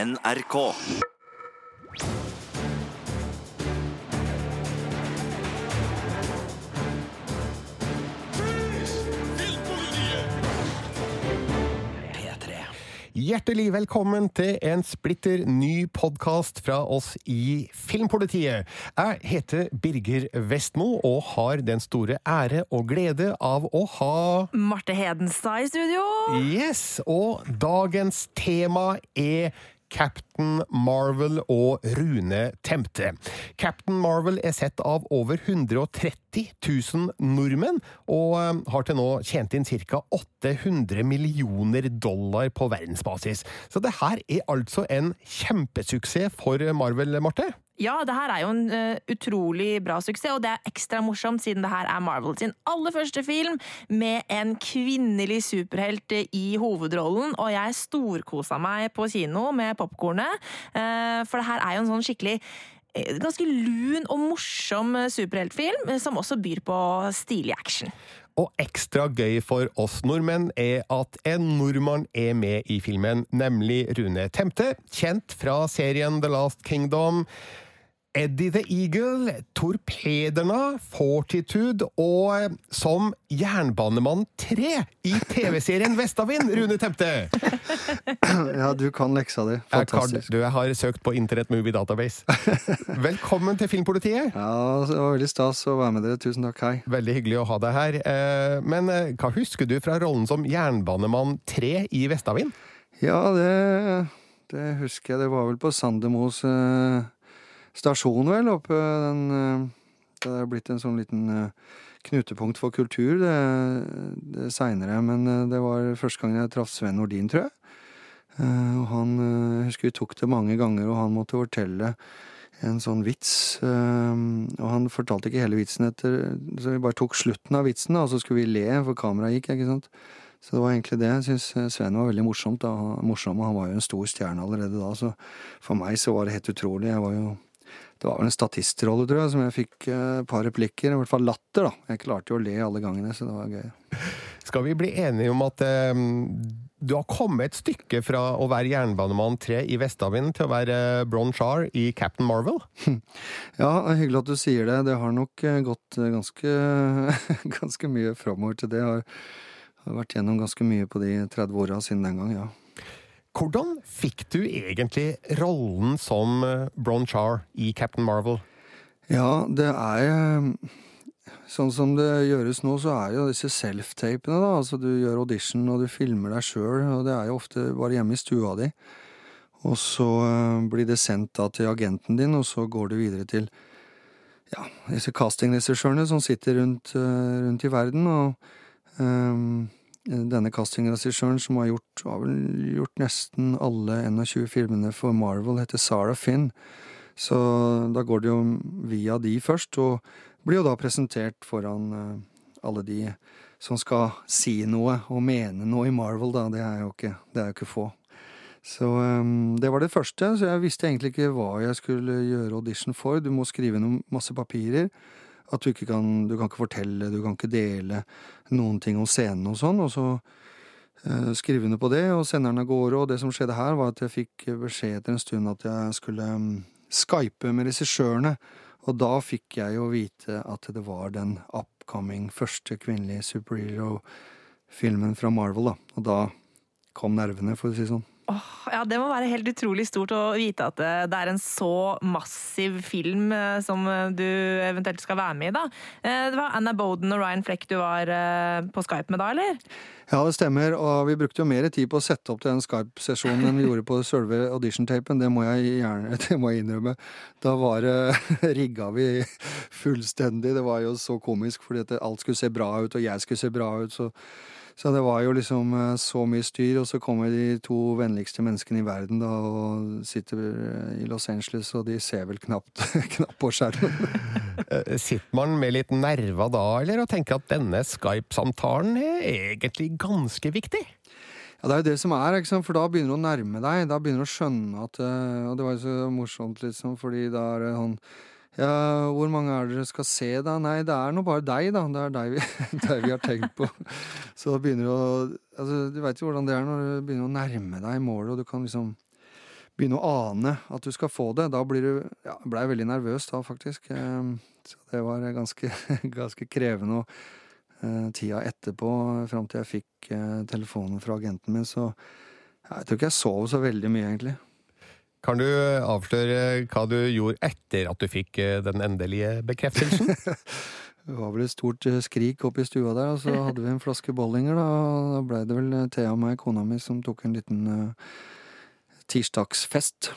NRK. Hjertelig velkommen til en splitter ny podkast fra oss i Filmpolitiet. Jeg heter Birger Vestmo og har den store ære og glede av å ha Marte Hedenstad i studio. Yes! Og dagens tema er Captain Marvel og Rune Temte. Captain Marvel er sett av over 130 000 nordmenn, og eh, har til nå tjent inn ca. 800 millioner dollar på verdensbasis. Så det her er altså en kjempesuksess for Marvel, Marte. Ja, det her er jo en uh, utrolig bra suksess, og det er ekstra morsomt siden det her er Marvel sin aller første film med en kvinnelig superhelt eh, i hovedrollen, og jeg storkosa meg på kino med popkornet, uh, for det her er jo en sånn skikkelig Ganske lun og morsom superheltfilm, som også byr på stilig action. Og ekstra gøy for oss nordmenn er at en nordmann er med i filmen, nemlig Rune Temte, kjent fra serien The Last Kingdom. Eddie the Eagle, Torpederna, Fortitude og som Jernbanemann 3 i TV-serien Vestavind, Rune Temte! Ja, du kan leksa di. Jeg, kan, Fantastisk. du, har søkt på Internett Movie Database. Velkommen til Filmpolitiet. Ja, det var veldig stas å være med dere. Tusen takk. Hei. Veldig hyggelig å ha deg her. Eh, Men eh, hva husker du fra rollen som Jernbanemann 3 i Vestavind? Ja, det, det husker jeg. Det var vel på Sandemos eh, stasjon, vel, oppe den eh, Det er blitt en sånn liten eh, knutepunkt for kultur det, det seinere. Men eh, det var første gang jeg traff Sven Nordin, tror jeg. Og han Jeg husker vi tok det mange ganger, og han måtte fortelle en sånn vits. og han fortalte ikke hele vitsen etter Så vi bare tok slutten av vitsen, og så skulle vi le, for kameraet gikk, ikke sant. Så det var egentlig det. Jeg syns Sven var veldig morsomt. Da. Morsom, og han var jo en stor stjerne allerede da, så for meg så var det helt utrolig. Jeg var jo Det var vel en statistrolle, tror jeg, som jeg fikk eh, et par replikker. I hvert fall latter, da. Jeg klarte jo å le alle gangene, så det var gøy. Skal vi bli enige om at eh, du har kommet et stykke fra å være jernbanemann 3 i Vestavind til å være eh, Bron Char i Captain Marvel? Ja, hyggelig at du sier det. Det har nok eh, gått eh, ganske, ganske mye framover til det. Jeg har, har vært gjennom ganske mye på de 30 åra siden den gang, ja. Hvordan fikk du egentlig rollen som eh, Bron Char i Captain Marvel? Ja, det er eh, Sånn som det gjøres nå, så er jo disse self-tapene, da. Altså du gjør audition og du filmer deg sjøl, og det er jo ofte bare hjemme i stua di. Og så eh, blir det sendt da til agenten din, og så går det videre til ja, disse castingregissørene som sitter rundt, rundt i verden, og eh, denne castingregissøren som har gjort, har gjort nesten alle 21 filmene for Marvel, heter Sarah Finn. Så da går det jo via de først, og blir jo da presentert foran eh, alle de som skal si noe og mene noe i Marvel, da. Det er jo ikke, det er jo ikke få. Så um, det var det første, så jeg visste egentlig ikke hva jeg skulle gjøre audition for. Du må skrive noen masse papirer. At du ikke kan Du kan ikke fortelle, du kan ikke dele noen ting om scenen og sånn. Og så eh, skrive under på det, og sender den av gårde. Og det som skjedde her, var at jeg fikk beskjed etter en stund at jeg skulle um, skype med regissørene. Og da fikk jeg jo vite at det var den upcoming første kvinnelige superhero-filmen fra Marvel, da. Og da kom nervene, for å si sånn. Åh, ja, Det må være helt utrolig stort å vite at det det er en så massiv film eh, som eh, du eventuelt skal være med i. da. Eh, Det var Anna Boden og Ryan Fleck du var eh, på Skype med da, eller? Ja, det stemmer, og vi brukte jo mer tid på å sette opp til den Skype-sesjonen enn vi gjorde på selve audition-tapen, det må jeg gjerne det må jeg innrømme. Da var det rigga vi fullstendig, det var jo så komisk fordi at alt skulle se bra ut, og jeg skulle se bra ut, så så det var jo liksom eh, så mye styr, og så kommer de to vennligste menneskene i verden da, og sitter eh, i Los Angeles, og de ser vel knapt, knapt på skjermen. Eh, Sitter man med litt nerver da, eller, og tenker at denne Skype-samtalen er egentlig ganske viktig? Ja, Det er jo det som er, for da begynner du å nærme deg. Da begynner du å skjønne at Og det var jo så morsomt, liksom, fordi da er det sånn Ja, hvor mange er dere skal se, da? Nei, det er nå bare deg, da. Det er deg vi, deg vi har tenkt på. Så da begynner du å Altså, du veit jo hvordan det er når du begynner å nærme deg målet, og du kan liksom begynne å ane at du skal få det. Da blir du Ja, blei veldig nervøs da, faktisk. Eh, så det var ganske, ganske krevende. Og eh, tida etterpå, fram til jeg fikk eh, telefonen fra agenten min, så jeg tror ikke jeg sov så veldig mye, egentlig. Kan du avsløre hva du gjorde etter at du fikk eh, den endelige bekreftelsen? Det var vel et stort eh, skrik oppe i stua der, og så hadde vi en flaske bollinger, da. Og da blei det vel eh, Thea og meg, kona mi, som tok en liten uh, tirsdagsfest.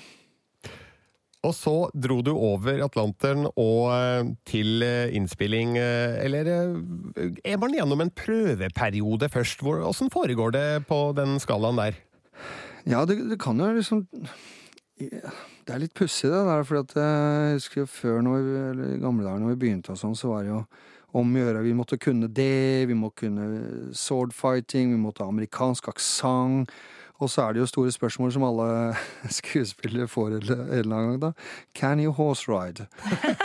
Og så dro du over Atlanteren og eh, til eh, innspilling, eh, eller eh, er man gjennom en prøveperiode først? Åssen foregår det på den skalaen der? Ja, det, det kan jo liksom Det er litt pussig, det der, for jeg husker før, når eller i gamle dager når vi begynte og sånn, så var det jo om å gjøre. Vi måtte kunne det, vi må kunne swordfighting, vi måtte ha amerikansk aksent. Og så er det jo store spørsmål som alle skuespillere får en eller annen gang, da. Can you horse ride?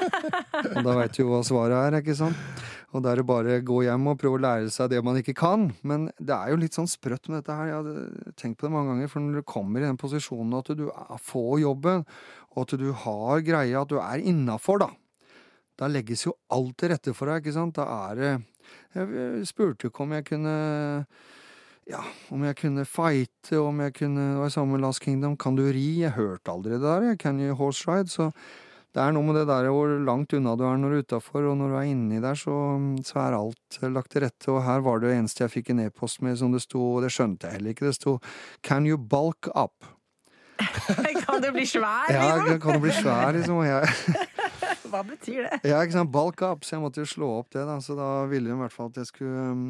og da veit du jo hva svaret er, ikke sant? Og da er det bare gå hjem og prøve å lære seg det man ikke kan. Men det er jo litt sånn sprøtt med dette her. Jeg har tenkt på det mange ganger. For når du kommer i den posisjonen at du får jobben, og at du har greia, at du er innafor, da. Da legges jo alt til rette for deg, ikke sant. Da er det Jeg spurte jo ikke om jeg kunne ja, om jeg kunne fighte, om jeg kunne Det var sammen med Last Kingdom. Kan du ri? Jeg hørte aldri det der. Can you horse ride? Så det er noe med det der hvor langt unna du er når du er utafor, og når du er inni der, så, så er alt lagt til rette. Og her var det eneste jeg fikk en e-post med som det sto, og det skjønte jeg heller ikke, det sto Can you bulk up? Kan du bli svær, Ja, liksom? kan du bli svær, liksom? Og jeg, Hva betyr det? Ja, ikke sant, bulk up, så jeg måtte jo slå opp det, da. Så da ville hun i hvert fall at jeg skulle um,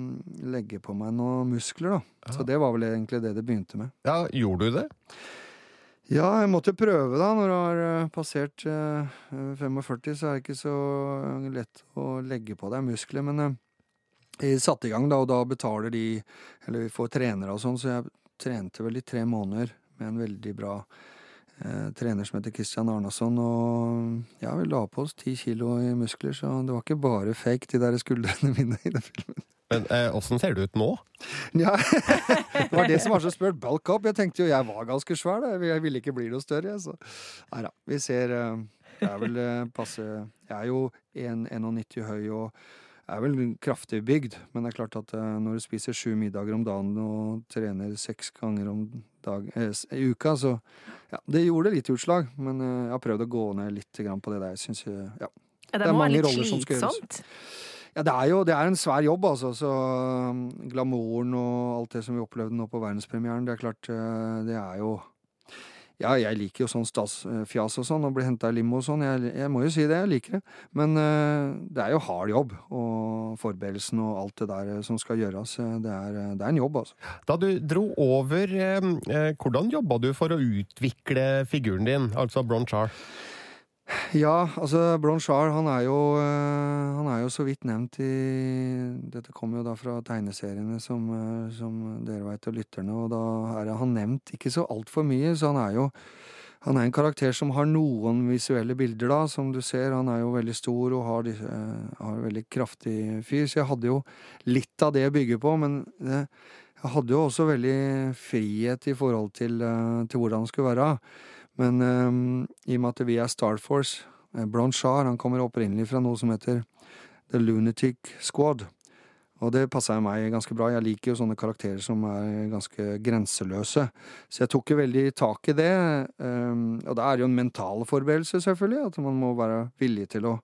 legge på meg noen muskler, da. Så det var vel egentlig det det begynte med. Ja, gjorde du det? Ja, jeg måtte jo prøve, da. Når du har eh, passert eh, 45, så er det ikke så lett å legge på deg muskler. Men eh, jeg satte i gang, da, og da betaler de Eller vi får trenere og sånn, så jeg trente vel i tre måneder med en veldig bra eh, trener som heter Christian Arnason. Og ja, vi la på oss ti kilo i muskler, så det var ikke bare fake, de der skuldrene mine i den filmen. Men eh, ser du ut nå? Ja, Det var det som var så spurt. Bulk up. Jeg tenkte jo jeg var ganske svær. Da. Jeg ville ikke bli noe større. jeg, Så. Nei da. Vi ser eh, Jeg er vel eh, passe Jeg er jo 1,91 høy og er vel kraftig bygd. Men det er klart at eh, når du spiser sju middager om dagen og trener seks ganger om dag, eh, i uka, så ja, Det gjorde litt utslag. Men eh, jeg har prøvd å gå ned litt grann på det der. Jeg synes, ja. Det det er mange roller som skal gjøres. Ja, det er jo det er en svær jobb, altså. Så um, glamouren og alt det som vi opplevde nå på verdenspremieren, det er klart, eh, det er jo Ja, jeg liker jo sånn stasfjas og sånn, og bli henta i limo og sånn. Jeg, jeg må jo si det, jeg liker det. Men eh, det er jo hard jobb, og forberedelsen og alt det der eh, som skal gjøres. eh, Det er, det er en jobb, altså. Da du dro over, hvordan jobba du for å utvikle figuren din, altså Bronchar? Ja, altså Blanchard, han er jo eh, Han er jo så vidt nevnt i Dette kommer jo da fra tegneseriene, som, eh, som dere veit, og lytterne, og da er han nevnt ikke så altfor mye, så han er jo han er en karakter som har noen visuelle bilder, da, som du ser. Han er jo veldig stor og har, eh, har veldig kraftig fyr, så jeg hadde jo litt av det å bygge på, men jeg hadde jo også veldig frihet i forhold til, til hvordan det skulle være. Men eh, i og med at vi er Star Force eh, Blanchard han kommer opprinnelig fra noe som heter The Lunatic Squad. Og det passer meg ganske bra. Jeg liker jo sånne karakterer som er ganske grenseløse. Så jeg tok jo veldig tak i det. eh, og da er det jo en mental forberedelse, selvfølgelig. At man må være villig til å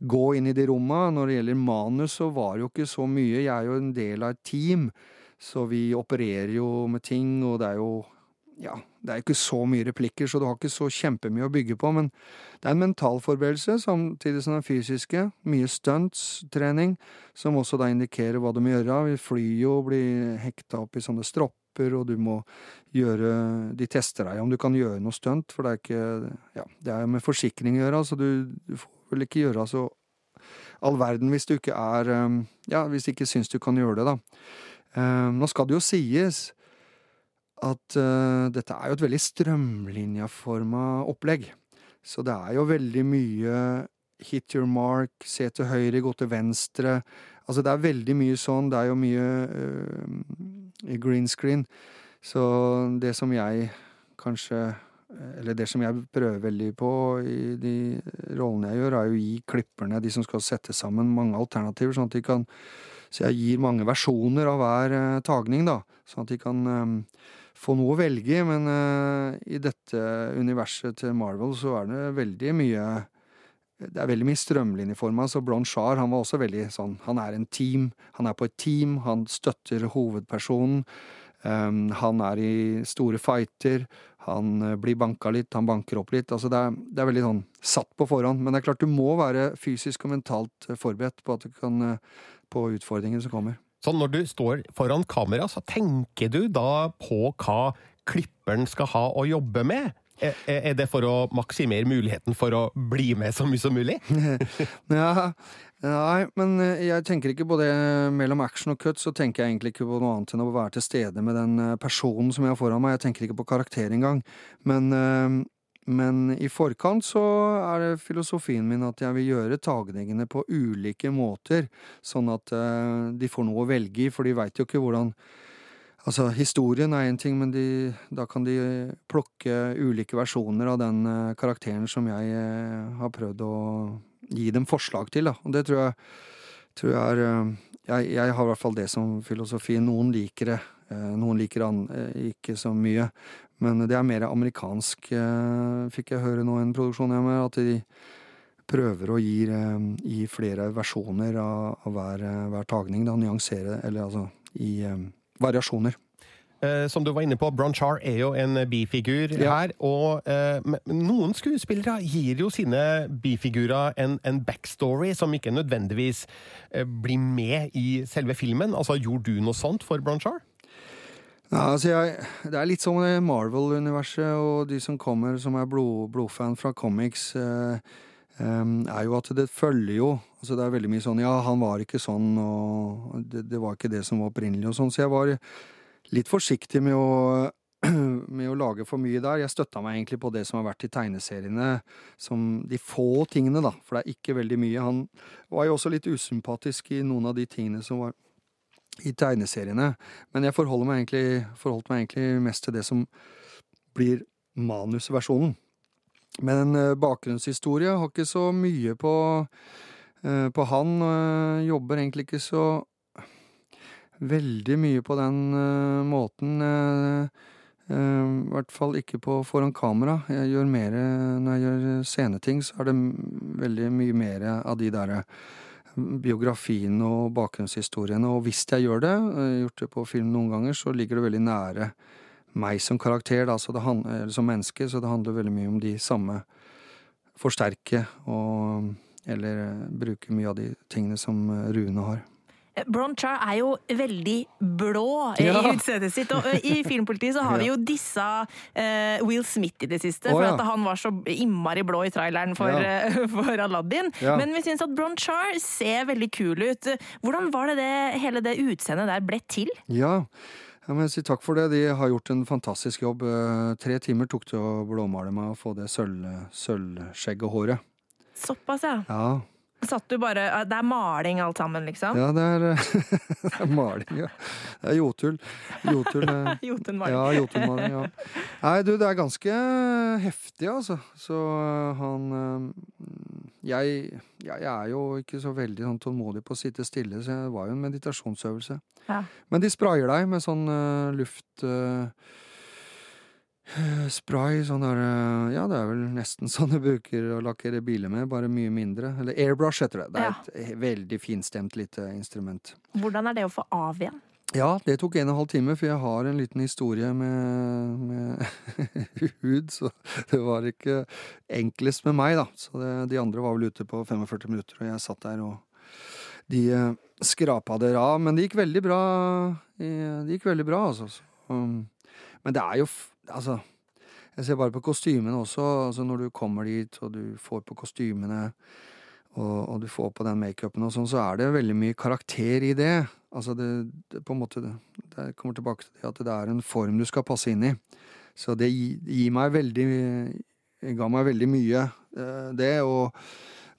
gå inn i de romma. Når det gjelder manus, så var det jo ikke så mye. Jeg er jo en del av et team, så vi opererer jo med ting, og det er jo ja, det er jo ikke så mye replikker, så du har ikke så kjempemye å bygge på, men det er en mental forberedelse samtidig som den fysiske. Mye stunts-trening, som også da indikerer hva du må gjøre. Vi flyr jo og blir hekta opp i sånne stropper, og du må gjøre De tester deg om du kan gjøre noe stunt, for det er ikke Ja, det er med forsikring å gjøre, så du, du får vel ikke gjøre så all verden hvis du ikke er um, Ja, hvis du ikke syns du kan gjøre det, da. Um, nå skal det jo sies at uh, dette er jo et veldig strømlinjeforma opplegg. Så det er jo veldig mye hit your mark, se til høyre, gå til venstre. Altså det er veldig mye sånn. Det er jo mye uh, green screen. Så det som jeg kanskje Eller det som jeg prøver veldig på i de rollene jeg gjør, er jo å gi klipperne, de som skal sette sammen, mange alternativer, sånn at de kan Så jeg gir mange versjoner av hver uh, tagning, da. Sånn at de kan um, få noe å velge i. Men uh, i dette universet til Marvel så er det veldig mye det er veldig mye strømlinjeforma, så Blanchard han var også veldig sånn Han er en team. Han er på et team. Han støtter hovedpersonen. Um, han er i store fighter. Han uh, blir banka litt, han banker opp litt. Altså det, er, det, er, veldig sånn satt på forhånd. Men det er klart du må være fysisk og mentalt forberedt på at du kan uh, på utfordringene som kommer. Så når du står foran kamera, så tenker du da på hva klipperen skal ha å jobbe med? Er det for å maksimere muligheten for å bli med så mye som mulig? ja, nei, men eh, jeg tenker ikke på det mellom action og cut. Så tenker jeg egentlig ikke på noe annet enn å være til stede med den eh, personen som jeg har foran meg. Jeg tenker ikke på karakter engang. Men, eh, men i forkant så er det filosofien min at jeg vil gjøre tagningene på ulike måter, sånn at uh, de får noe å velge i, for de veit jo ikke hvordan Altså, historien er én ting, men de, da kan de plukke ulike versjoner av den uh, karakteren som jeg uh, har prøvd å gi dem forslag til, da. Og det tror jeg, tror jeg er jeg, jeg, har i hvert fall det som filosofi. Noen liker det, noen liker han ikke så mye. Men det er mer amerikansk, eh, fikk jeg høre nå i en produksjon hjemme, at de prøver å gi, eh, gi flere versjoner av, av hver, eh, hver, tagning. Da, nyansere, eller altså i variasjoner. Som du var inne på, Bronchar er jo en bifigur ja. her. Og eh, noen skuespillere gir jo sine bifigurer en, en backstory som ikke nødvendigvis eh, blir med i selve filmen. Altså, Gjorde du noe sånt for Bronchar? Ja, altså jeg, det er litt som Marvel-universet og de som kommer som er blod, blodfan fra comics, eh, eh, er jo at det følger jo altså Det er veldig mye sånn Ja, han var ikke sånn, og det, det var ikke det som var opprinnelig, og sånn. Så jeg var litt forsiktig med å med å lage for mye der. Jeg støtta meg egentlig på det som har vært i tegneseriene, som de få tingene, da, for det er ikke veldig mye. Han var jo også litt usympatisk i noen av de tingene som var i tegneseriene. Men jeg meg egentlig, forholdt meg egentlig mest til det som blir manusversjonen. Men en uh, bakgrunnshistorie har ikke så mye på, uh, på han. Jobber egentlig ikke så veldig mye på den måten. I hvert fall ikke på foran kamera. Jeg gjør mer, Når jeg gjør sceneting, så er det veldig mye mer av de derre biografien og bakgrunnshistoriene. Og hvis jeg gjør det, gjort det på film noen ganger, så ligger det veldig nære meg som karakter, da, eller som menneske, så det handler veldig mye om de samme forsterke og eller bruke mye av de tingene som Rune har. Bronchar er jo veldig blå ja. i utseendet sitt. Og i Filmpolitiet så har vi jo dissa uh, Will Smith i det siste, oh, for at han var så innmari blå i traileren for, uh, for Aladdin. Men vi syns at Bronchar ser veldig kul ut. Hvordan var det, det hele det utseendet der ble til? Ja, jeg må si takk for det. De har gjort en fantastisk jobb. Eh, tre timer tok det å blåmale meg og få det sølvskjegget og håret. Såpass, ja. ja. Satt du bare Det er maling alt sammen, liksom? Ja, det er, det er maling, ja. Det er jotull. Jotul. Jotunmaling. Ja, jotunmaling, ja. Nei, du, det er ganske heftig, altså. Så han jeg, jeg, er jo ikke så veldig sånn tålmodig på å sitte stille, så det var jo en meditasjonsøvelse. Ja. Men de sprayer deg med sånn luft... Spray, sånn der Ja, det er vel nesten sånn du bruker å lakkere biler med, bare mye mindre. Eller airbrush heter det. Det er ja. et veldig finstemt lite instrument. Hvordan er det å få av igjen? Ja, det tok en og en halv time, for jeg har en liten historie med, med hud, så det var ikke enklest med meg, da. Så det, de andre var vel ute på 45 minutter, og jeg satt der og De uh, skrapa det av, men det gikk veldig bra. Det gikk veldig bra, altså. Um, men det er jo Altså, jeg ser bare på kostymene også. Altså når du kommer dit, og du får på kostymene, og, og du får på den makeupen og sånn, så er det veldig mye karakter i det. Altså det, det på en måte det, kommer tilbake til det at det er en form du skal passe inn i. Så det gir meg veldig ga meg veldig mye, eh, det. Og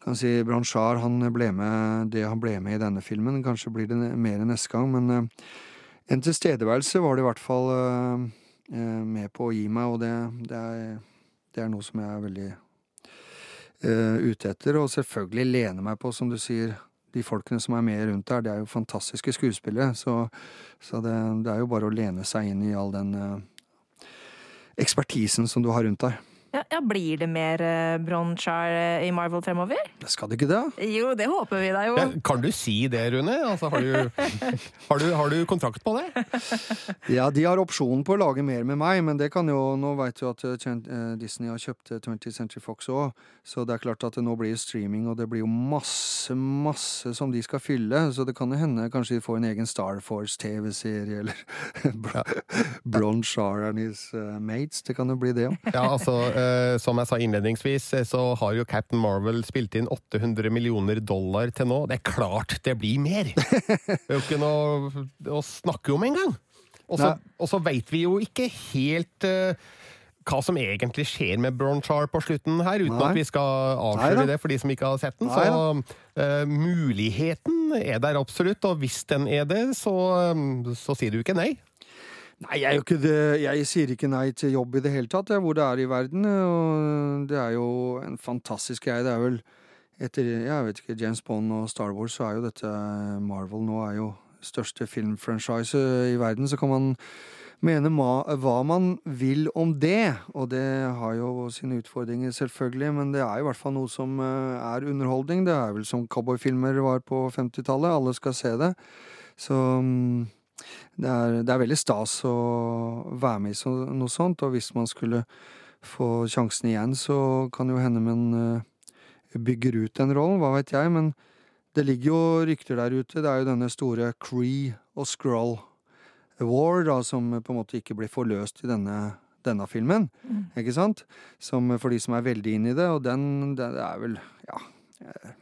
kan si Branchard, han ble med det han ble med i denne filmen. Kanskje blir det mer neste gang, men eh, en tilstedeværelse var det i hvert fall Eh, med på å gi meg, og det, det, er, Det er noe som jeg er veldig eh, ute etter, og selvfølgelig lene meg på, som du sier, de folkene som er med rundt der. Det er jo fantastiske skuespillere, så, så det, det, er jo bare å lene seg inn i all den eh, ekspertisen som du har rundt deg. Ja, ja, Blir det mer uh, Bronchar i Marvel fremover? Skal det ikke det? Jo, det håper vi da jo. Ja, kan du si det, Rune? Altså, har, du, har, du, har, du, kontrakt på det? Ja, de har opsjonen på å lage mer med meg, men det kan jo Nå veit du at Disney har kjøpt 20th Century Fox òg, så det er klart at det nå blir streaming, og det blir jo masse, masse som de skal fylle, så det kan jo hende kanskje de får en egen Star Force-TV-serie, eller Bronchar and his uh, mates. Det kan jo bli det òg. Ja, altså Eh, som jeg sa innledningsvis, eh, så har jo Captain Marvel spilt inn 800 millioner dollar til nå. Det er klart det blir mer! Det er jo ikke noe å snakke om engang! Og så veit vi jo ikke helt uh, hva som egentlig skjer med Bronchar på slutten her, uten Nei. at vi skal avsløre det for de som ikke har sett den. Nei, så uh, muligheten er der absolutt, og hvis den er det, så, um, så sier du ikke nei. Nei, jeg, jeg, sier ikke nei til jobb i det hele tatt, hvor det er i verden. Og det er jo en fantastisk greie. Det er vel etter jeg vet ikke, James Bond og Star Wars, så er jo dette Marvel nå er jo største filmfranchise i verden. Så kan man mene hva man vil om det, og det har jo sine utfordringer, selvfølgelig, men det er i hvert fall noe som eh, er underholdning. Det er vel som cowboyfilmer var på 50-tallet. Alle skal se det. Så mm, det er, det er, veldig stas å være med i så, noe sånt, og hvis man skulle få sjansen igjen, så kan jo hende man uh, bygger ut den rollen, hva vet jeg, men det ligger jo rykter der ute. Det er jo denne store Cree og Scroll War, da, som på en måte ikke blir forløst i denne, denne filmen, mm. ikke sant? Som for de som er veldig inn i det, og den, det er vel, ja eh,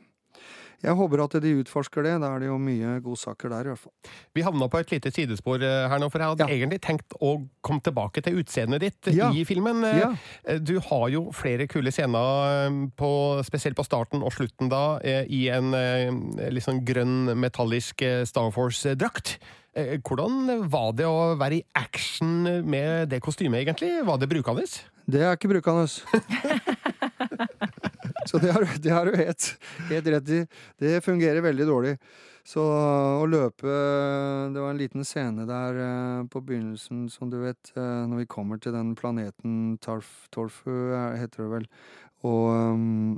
jeg håper at de utforsker det. Da er det jo mye godsaker der, i hvert fall. Vi havna på et lite sidespor eh, her nå, for jeg hadde ja. egentlig tenkt å komme tilbake til utseendet ditt ja. i filmen. Eh, ja. Du har jo flere kule scener, eh, på, spesielt på starten og slutten da, i en litt sånn grønn, metallisk Star Force-drakt. Hvordan var det å være i action med det kostymet, egentlig? Var det brukende? Det er ikke brukende. Så det har, det har du helt, helt rett i. Det fungerer veldig dårlig. Så å løpe Det var en liten scene der eh, på begynnelsen, som du vet, eh, når vi kommer til den planeten Torfu, heter det vel. Og um,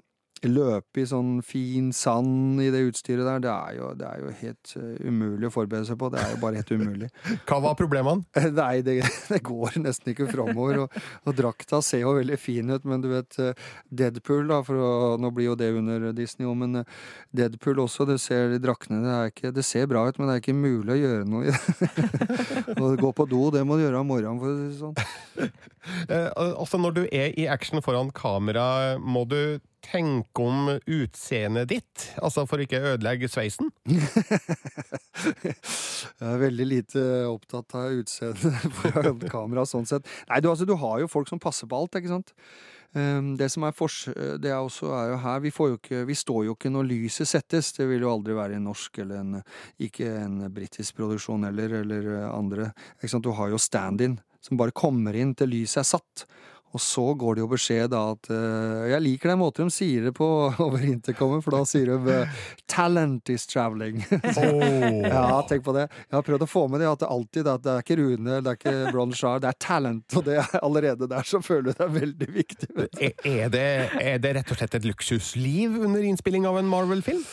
løpe i sånn fin sand i det utstyret der, det er jo, det er jo helt uh, umulig å forberede seg på. Det er jo bare helt umulig. Hva var problemene? Nei, det, det, går nesten ikke framover. Og, og, drakta ser jo veldig fin ut, men du vet uh, Deadpool, da, for å, nå blir jo det under Disney òg, men uh, Deadpool også, du ser de draktene det, ikke, det ser bra ut, men det er ikke mulig å gjøre noe i det. Å gå på do, det må du gjøre om morgenen, for å si det sånn. altså, når du er i action foran kamera, må du tenke om utseendet ditt? Altså for ikke å ødelegge sveisen? jeg er veldig lite opptatt av utseendet foran kamera, sånn sett. Nei, du, altså, du har jo folk som passer på alt, ikke sant? Ehm, det som er fors det er også er jo her, vi, jo ikke, vi, står jo ikke når lyset settes. Det vil jo aldri være en norsk eller en, ikke en britisk produksjon heller, eller andre. Du har jo stand-in, som bare kommer inn til lyset er satt. Og så går det jo beskjed da at uh, Jeg liker den måten de sier det på over intercomen, for da sier de uh, 'talent is traveling'. oh. Ja, tenk på det. Jeg har prøvd å få med det at det alltid at det er ikke Rune, det er ikke Bronchard, det er talent. Og det er allerede der så føler du det er veldig viktig. Er det, er det rett og slett et luksusliv under innspilling av en Marvel-film?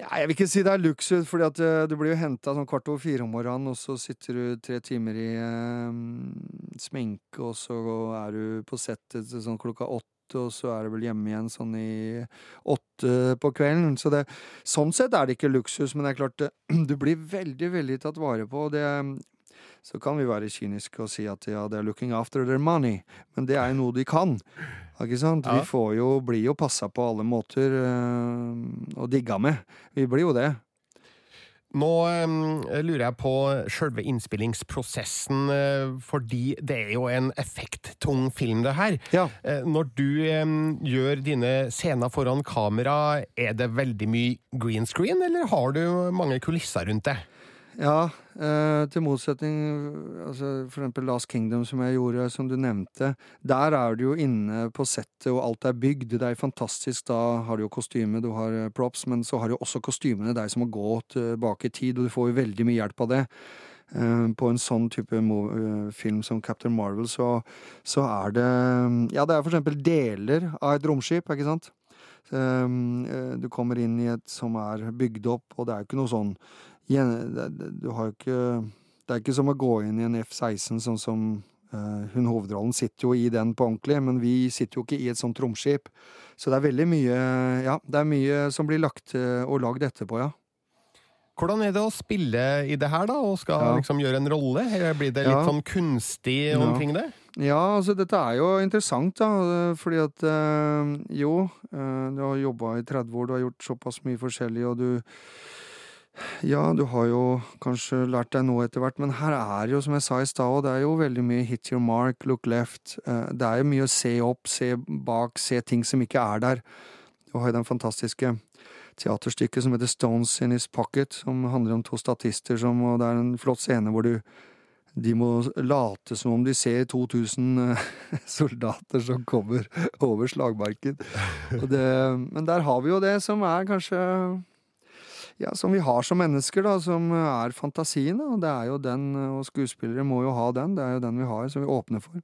Ja, jeg vil ikke si det er luksus, at uh, du blir jo henta sånn kvart over fire om morgenen, og så sitter du tre timer i eh, sminke, og så er du på settet sånn klokka åtte, og så er du vel hjemme igjen sånn i åtte på kvelden. Så det, sånn sett er det ikke luksus, men det er klart, du blir veldig, veldig tatt vare på. og Det, så kan vi være kyniske og si at ja, er 'looking after their money', men det er jo noe de kan. Ikke sant? Ja. Vi får jo, blir jo passa på alle måter øh, og digga med. Vi blir jo det. Nå øh, lurer jeg på sjølve innspillingsprosessen, øh, fordi det er jo en effekttung film, det her. Ja. Når du gjør dine scener foran kamera, er det veldig mye green screen, eller har du mange kulisser rundt det? Ja, eh, til motsetning altså For eksempel Last Kingdom, som jeg gjorde, som du nevnte. Der er du jo inne på settet, og alt er bygd. Det er fantastisk. Da har du jo kostyme, du har eh, props, men så har du også kostymene deg som må gå tilbake i tid, og du får jo veldig mye hjelp av det. Eh, på en sånn type eh, film som Captain Marvel, så, så er det Ja, det er for eksempel deler av et romskip, ikke sant? Du kommer inn i et som er bygd opp, og det er jo ikke noe sånn du har jo ikke Det er ikke som å gå inn i en F-16 sånn som uh, hun hovedrollen sitter jo i den på ordentlig, men vi sitter jo ikke i et sånt romskip. Så det er veldig mye Ja, det er mye som blir lagt uh, og lagd etterpå, ja. Hvordan er det å spille i det her, da, og skal ja. liksom gjøre en rolle? Blir det litt ja. sånn kunstig omkring det? Ja, altså dette er jo interessant, da. Fordi at øh, jo, øh, du har jobba i 30 år, du har gjort såpass mye forskjellig, og du ja, du har jo kanskje lært deg noe etter hvert, men her er jo, som jeg sa i stad, det er jo veldig mye hit your mark, look left. Eh, det er jo mye å se opp, se bak, se ting som ikke er der. Du har jo den fantastiske teaterstykket som heter Stones in His Pocket, som handler om to statister som Og det er en flott scene hvor du de må late som om de ser 2000 eh, soldater som kommer over slagmarken. Det, men der har vi jo det som er kanskje ja, som vi har som mennesker, da, som er fantasien. Da. Det er jo den, og skuespillere må jo ha den. Det er jo den vi har, som vi åpner for.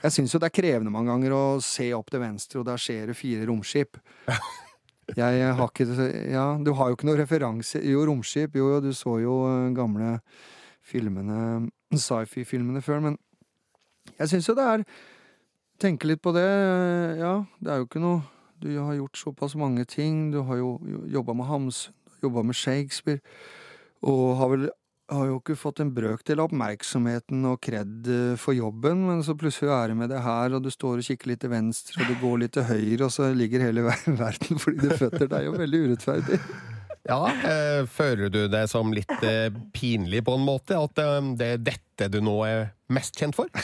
Jeg syns jo det er krevende mange ganger å se opp til venstre, og der skjer det fire romskip. Jeg har ikke Ja, du har jo ikke noen referanse Jo, romskip. Jo, du så jo eh, gamle filmene, sci-fi-filmene før, men jeg syns jo det er Tenke litt på det. Ja, det er jo ikke noe Du har gjort såpass mange ting. Du har jo jobba med Hamsun jobba med Shakespeare, og har vel har jo ikke fått en brøkdel av oppmerksomheten og kred eh, for jobben, men så plutselig er du med det her, og du står og kikker litt til venstre, og du går litt til høyre, og så ligger hele verden fordi du føtter. Er jo veldig urettferdig. Ja, øh, føler du det som litt øh, pinlig på en måte, at øh, det er dette du nå er mest kjent for?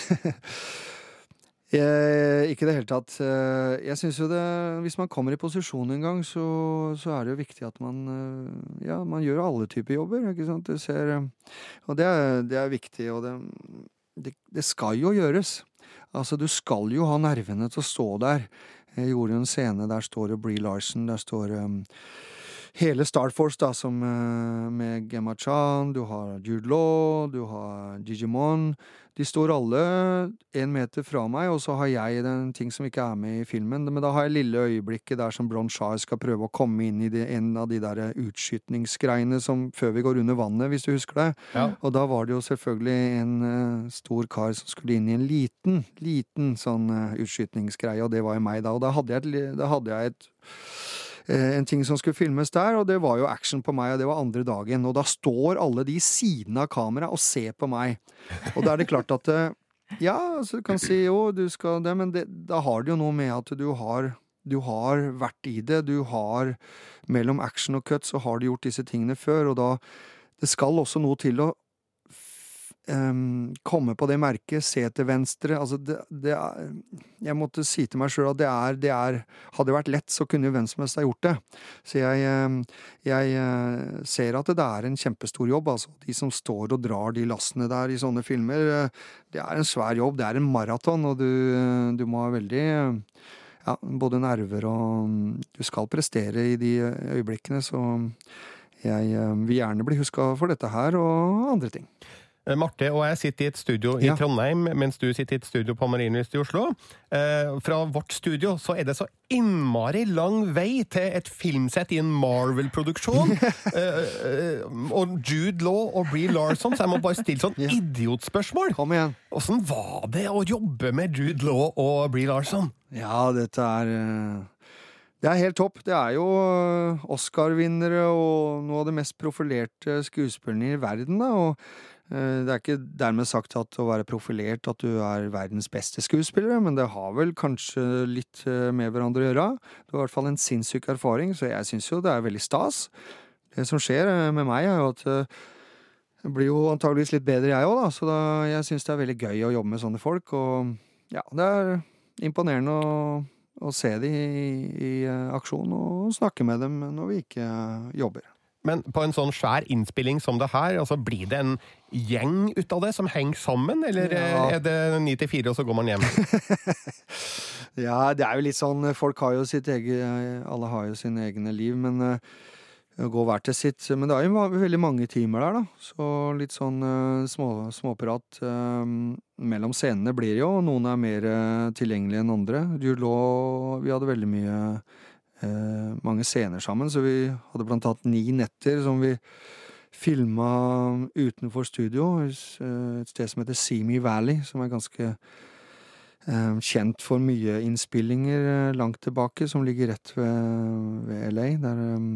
Jeg, ikke i det hele tatt. Eh, jeg syns jo det Hvis man kommer i posisjon en gang, så, så, er det jo viktig at man eh, Ja, man gjør alle typer jobber, ikke sant. Du ser eh, Og det er, det er viktig, og det, det, det, skal jo gjøres. Altså, du skal jo ha nervene til å stå der. Jeg gjorde jo en scene, der står det Bree Larson, der står um, hele Star Force, da, som uh, med Gemma Chan, du har Jude Law, du har Digimon de står alle én meter fra meg, og så har jeg den ting som ikke er med i filmen. Men da har jeg lille øyeblikket der som Bron Shah skal prøve å komme inn i det, en av de der utskytningsgreiene som før vi går under vannet, hvis du husker det. Ja. Og da var det jo selvfølgelig en uh, stor kar som skulle inn i en liten, liten sånn uh, utskytningsgreie, og det var jo meg da. Og da hadde jeg et, da hadde jeg et Eh, en ting som skulle filmes der, og det var jo action på meg, og det var andre dagen. Og da står alle de siden av kameraet og ser på meg. Og da er det klart at eh, Ja, så du kan si jo, du skal det, men det, da har det jo noe med at du har du har vært i det. Du har Mellom action og cut så har du gjort disse tingene før, og da Det skal også noe til å um, komme på det merket, se til venstre Altså, det, det er Jeg måtte si til meg sjøl at det er, det er Hadde det vært lett, så kunne hvem som helst ha gjort det. Så jeg, jeg eh, ser at det er en kjempestor jobb, altså. De som står og drar de lassene der i sånne filmer, eh, det er en svær jobb. Det er en maraton, og du, du må ha veldig ja, både nerver og Du skal prestere i de øyeblikkene, så jeg eh, vil gjerne bli huska for dette her og andre ting. Eh, Marte og jeg sitter i et studio i ja. Trondheim, mens du sitter i et studio på Marienlyst i Oslo. Eh, fra vårt studio så er det så innmari lang vei til et filmsett i en Marvel-produksjon. eh, og Jude Law og Bree Larson, så jeg må bare stille sånn idiotspørsmål. Kom igjen. Åssen var det å jobbe med Jude Law og Bree Larson? Ja, dette er. Det er helt topp. Det er jo Oscar-vinnere og noe av de mest profilerte skuespillerne i verden. Da. Og det er ikke dermed sagt at å være profilert at du er verdens beste skuespiller, men det har vel kanskje litt eh, med hverandre å gjøre. Du har i hvert fall en sinnssyk erfaring, så jeg syns jo det er veldig stas. Det som skjer eh, med meg, er jo at jeg blir jo antageligvis litt bedre, jeg òg, da. Så da, jeg syns det er veldig gøy å jobbe med sånne folk. Og ja, det er imponerende å, å se dem i, i, aksjon og snakke med dem når vi ikke jobber. Men på en sånn svær innspilling som det her, altså blir det en gjeng ut av det som henger sammen, eller eh, Ja. er det ni til fire, og så går man hjem? Ja, det er jo litt sånn Folk har jo sitt eget Alle har jo sine egne liv, men uh, går hver til sitt. Men det er jo veldig mange timer der, da. Så litt sånn uh, små, småprat uh, mellom scenene blir det jo. Noen er mer eh, tilgjengelige enn andre. Du lå Vi hadde veldig mye eh, mange scener sammen, så vi hadde blant annet ni netter som vi filma utenfor studio, eh, et sted som heter Simi Valley, som er ganske eh, kjent for mye innspillinger eh, langt tilbake, som ligger rett ved, ved LA. Der eh,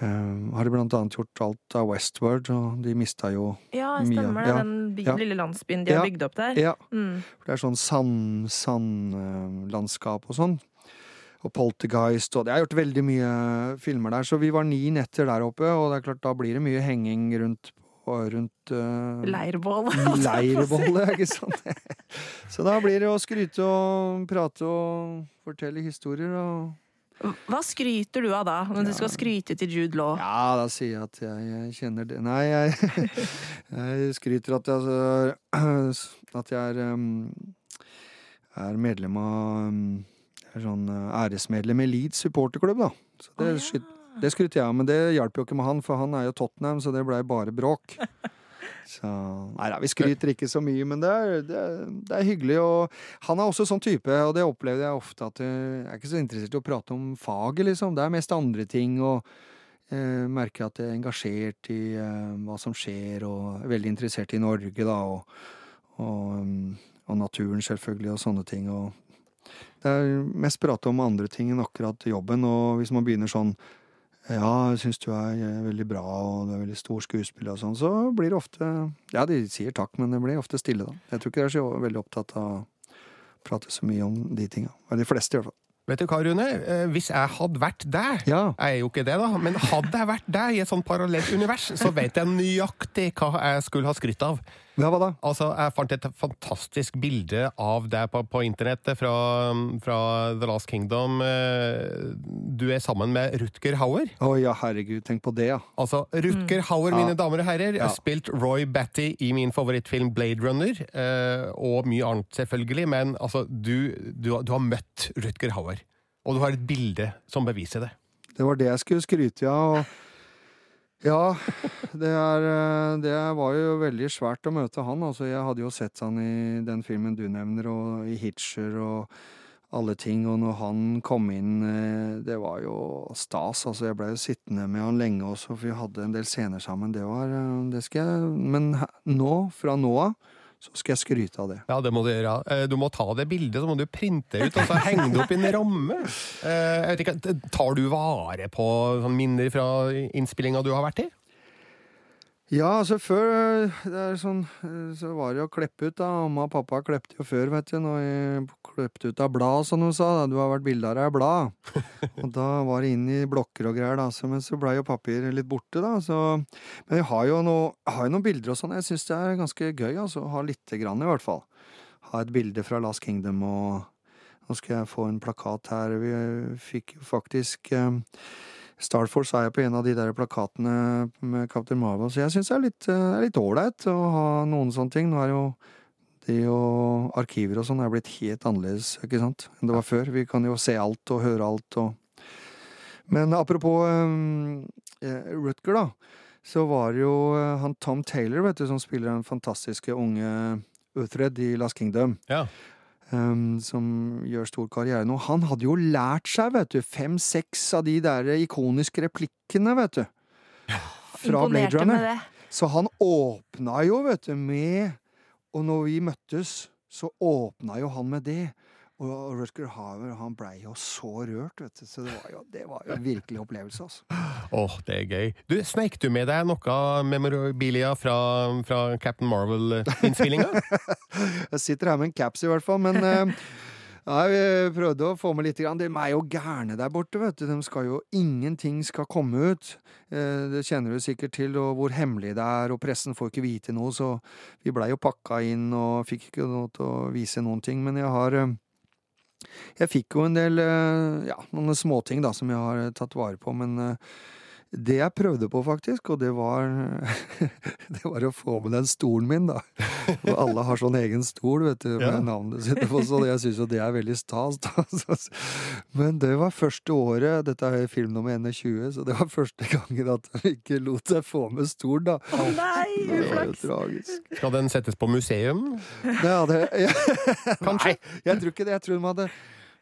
eh, har de blant annet gjort alt av Westward, og de mista jo Ja, Mye, stemmer ja. Den det. Den lille landsbyen de har bygd opp der. Ja, Mm. det er sånn sand- sandlandskap og sånn. Og Poltergeist, og Jeg har gjort veldig mye filmer der. Så vi var ni netter der oppe, og det er klart da blir det mye henging rundt rundt uh, Leirbålet. Leirbolle, ikke sant? Så da blir det å skryte og prate og fortelle historier og Hva skryter du av da, når du skal skryte til Jude Law? Ja, da sier jeg at jeg, jeg kjenner det Nei, jeg, jeg skryter at jeg, altså, at jeg er, er medlem av er sånn uh, æresmedlem i Leeds supporterklubb, da. Så det, oh, ja. det skryter jeg av, men det hjalp jo ikke med han, for han er jo Tottenham, så det blei bare bråk. Så Nei da, vi skryter ikke så mye, men det er, det, er, det er hyggelig. Og han er også sånn type, og det opplevde jeg ofte, at eh, jeg er ikke så interessert i å prate om faget, liksom. Det er mest andre ting, og eh, merker at jeg er engasjert i eh, hva som skjer, og er veldig interessert i Norge, da, og, og, um, og naturen, selvfølgelig, og sånne ting. Og det er mest prate om andre ting enn akkurat jobben, og hvis man begynner sånn ja, jeg syns du er eh, veldig bra, og du er veldig stor skuespiller og sånn, så blir det ofte Ja, de sier takk, men det blir ofte stille, da. Jeg tror ikke de er så veldig opptatt av å prate så mye om de tinga. De fleste, i hvert fall. Vet du hva, Rune? Eh, Hvis jeg hadde vært deg Ja. Jeg er jo ikke det, da, men hadde jeg vært deg i et sånn parallelt univers, så vet jeg nøyaktig hva jeg skulle ha skrytt av. Ja, hva da? Altså, Jeg fant et fantastisk bilde av deg på, på internettet fra, fra The Last Kingdom. Eh, Du er sammen med Rutger Hauer. Å ja, herregud, tenk på det, ja. Altså, Rutger Hauer, mine Ja. damer og herrer, Ja. spilt Roy Batty i min favorittfilm Blade Runner, eh, og mye annet, selvfølgelig, men altså, du, du, du har møtt Rutger Hauer. Og du har et bilde som beviser det. Det var det jeg skulle skryte av. Og ja, det, er, eh, det var jo veldig svært å møte han. Altså, jeg hadde jo sett han i den filmen du nevner, og i Hitcher og alle ting. Og når han kom inn, eh, det var jo stas. Altså, jeg blei sittende med han lenge også, for vi hadde en del scener sammen. Det var eh, Det skal jeg Men nå, fra nå av, så skal jeg skryte av det. Ja, det må du gjøre. Eh, Du må ta det bildet, så må du printe ut, og så henge det opp i en ramme. Eh, Jeg vet ikke, Tar du vare på minner fra innspillinga du har vært i? Ja, altså før eh, sånn, eh, så var det å kleppe ut, da. Mamma og pappa klepte jo før, vet du. Når jeg klepte ut av blad, som de sa. da. Du har vært bilder av deg blad. og da var det inn i blokker og greier, da. Så, men så blei jo papir litt borte, da. Så, men jeg har jo, noe, har jo noen bilder og sånn. Jeg syns det er ganske gøy, altså. Ha lite grann, i hvert fall. Ha et bilde fra Last Kingdom og Nå skal jeg få en plakat her. Vi fikk jo faktisk eh, Starforce er jeg på en av de der plakatene med Captain Marvel, så jeg syns eh, det er litt ålreit å ha noen sånne ting. Nå er jo det og arkiver og sånn er blitt helt annerledes ikke sant, enn det var før. Vi kan jo se alt og høre alt og Men apropos um, Rutger, da. Så var jo han Tom Taylor, vet du, som spiller den fantastiske unge Uthred i Last Kingdom Ja. Um, som gjør stor karriere nå. Han hadde jo lært seg, vet du, fem-seks av de der ikoniske replikkene, vet du. Fra Blade Runner. Så han åpna jo, vet du, med Og når vi møttes, så åpna jo han med det. Og Rutger Haver han blei jo så rørt, vet du. Så det var jo, det var jo en virkelig opplevelse, altså. Åh, det er gøy. Du, Sneik du med deg noe memorabilia fra, fra Captain Marvel-innspillinga? Jeg sitter her med en caps, i hvert fall, men Uh, Nei, vi prøvde å få med litt. Grann. De er jo gærne der borte, vet du. De skal jo Ingenting skal komme ut. Eh, Det kjenner du sikkert til, og hvor hemmelig det er, og pressen får ikke vite noe, så vi blei jo pakka inn og fikk ikke noe til å vise noen ting. Men jeg har eh, Jeg fikk jo en del eh, Ja, noen småting da som jeg har tatt vare på, men eh, Det jeg prøvde på, faktisk, og det var Det var å få med den stolen min, da. Og alle har sånn egen stol, vet du, med Ja. navnet sitt på, så jeg syns jo det er veldig stas, da. Men det var første året, dette er film nummer 21, så det var første gangen at de ikke lot seg få med stol, da. Å nei, Det var uflaks! tragisk. Skal den settes på museum? Det hadde jeg Kanskje? Nei, jeg tror ikke det. Jeg tror de hadde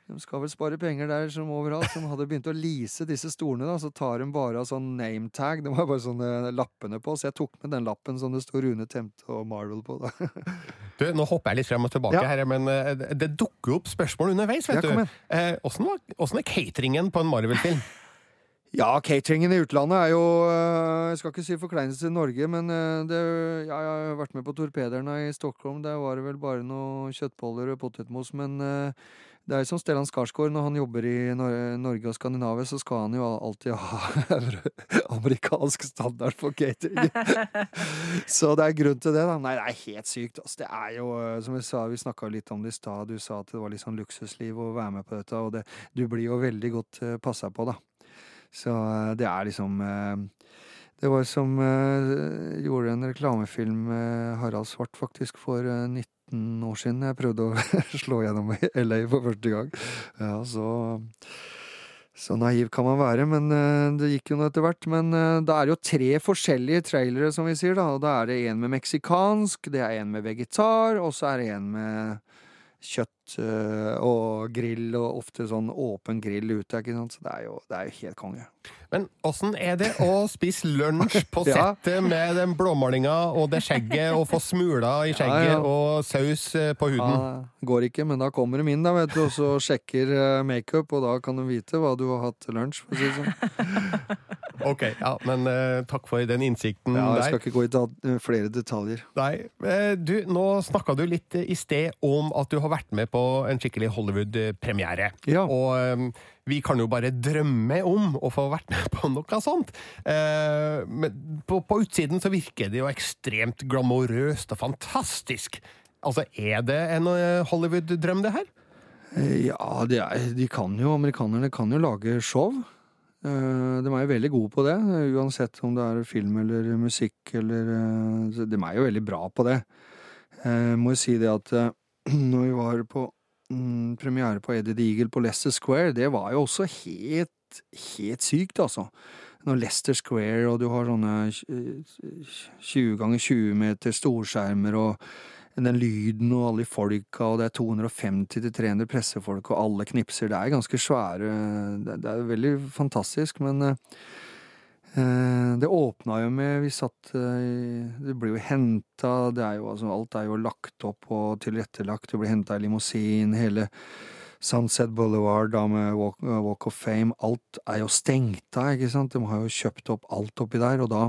de skal vel spare penger der som overalt. De hadde begynt å lease disse stolene, da. Så tar de bare av sånn name tag. Det var bare sånne lappene på. Så jeg tok med den lappen som det står Rune Temte og Marvel på, da. Du, nå hopper jeg litt frem og tilbake Ja. her, men eh, det dukker opp spørsmål underveis, vet Ja, du. Åssen Eh, Åssen var- er cateringen på en Marvel-film? Ja, cateringen i utlandet er jo øh, Jeg skal ikke si forkleinelse til Norge, men øh, det, jeg har vært med på Torpederne i Stockholm. Der var det vel bare noe kjøttboller og potetmos. Men øh, det er jo som Stellan Skarsgård, når han jobber i Norge og Skandinavia, så skal han jo alltid ha amerikansk standard for catering. så det er grunn til det, da. Nei, det er helt sykt. Altså. Det er jo, som jeg sa, vi snakka litt om det i stad, du sa at det var litt sånn luksusliv å være med på dette, og det, du blir jo veldig godt passa på, da. Så eh, det er liksom eh, Det var som eh, gjorde en reklamefilm med Harald Svart, faktisk, for eh, 19 år siden. Jeg prøvde å slå gjennom LA for første gang. Ja, så så naiv kan man være, men det gikk jo nå etter hvert. Men det er jo tre forskjellige trailere, som vi sier, da. Og da er det en med meksikansk, det er en med vegetar, og så er det en med kjøtt eh, og grill, og ofte sånn åpen grill ute, ikke sant. Så det er jo, det er jo helt konge. Men åssen er det å spise lunsj på Ja. settet med den blåmalinga og det skjegget, og få smuler i skjegget Ja, ja. og saus eh, på huden? Ja, går ikke, men da kommer de inn, da, vet du, og så sjekker eh, makeup, og da kan de vite hva du har hatt til lunsj, for å si det sånn. Ok, ja, men uh, takk for den innsikten Ja, jeg der. skal ikke gå i eh, flere detaljer. Nei, du, nå snakka du litt i sted om at du har vært med på en skikkelig Hollywood-premiere. Ja. Og eh, vi kan jo bare drømme om å få vært med på noe sånt. Eh, Men på, på utsiden så virker det jo ekstremt glamorøst og fantastisk. Altså, er det en eh, Hollywood-drøm, det her? Eh, Ja, de, er, de kan jo, amerikanerne kan jo lage show. De er jo veldig gode på det, uansett om det er film eller musikk eller De er jo veldig bra på det. Jeg må jo si det at når vi var på mm, premiere på Eddie the Eagle på Leicester Square, det var jo også helt, helt sykt, altså. Når Leicester Square, og du har sånne eh, 20 ganger 20 meter storskjermer og den lyden og alle de folka, og det er 250-300 pressefolk, og alle knipser. Det er ganske svære Det, er veldig fantastisk, men eh, det åpna jo med Vi satt eh, Det blir jo henta altså, Alt er jo lagt opp og tilrettelagt. Du blir henta i limousin. Hele Sunset Boulevard da med Walk, eh, Walk of Fame. Alt er jo stengt av, ikke sant? De har jo kjøpt opp alt oppi der, og da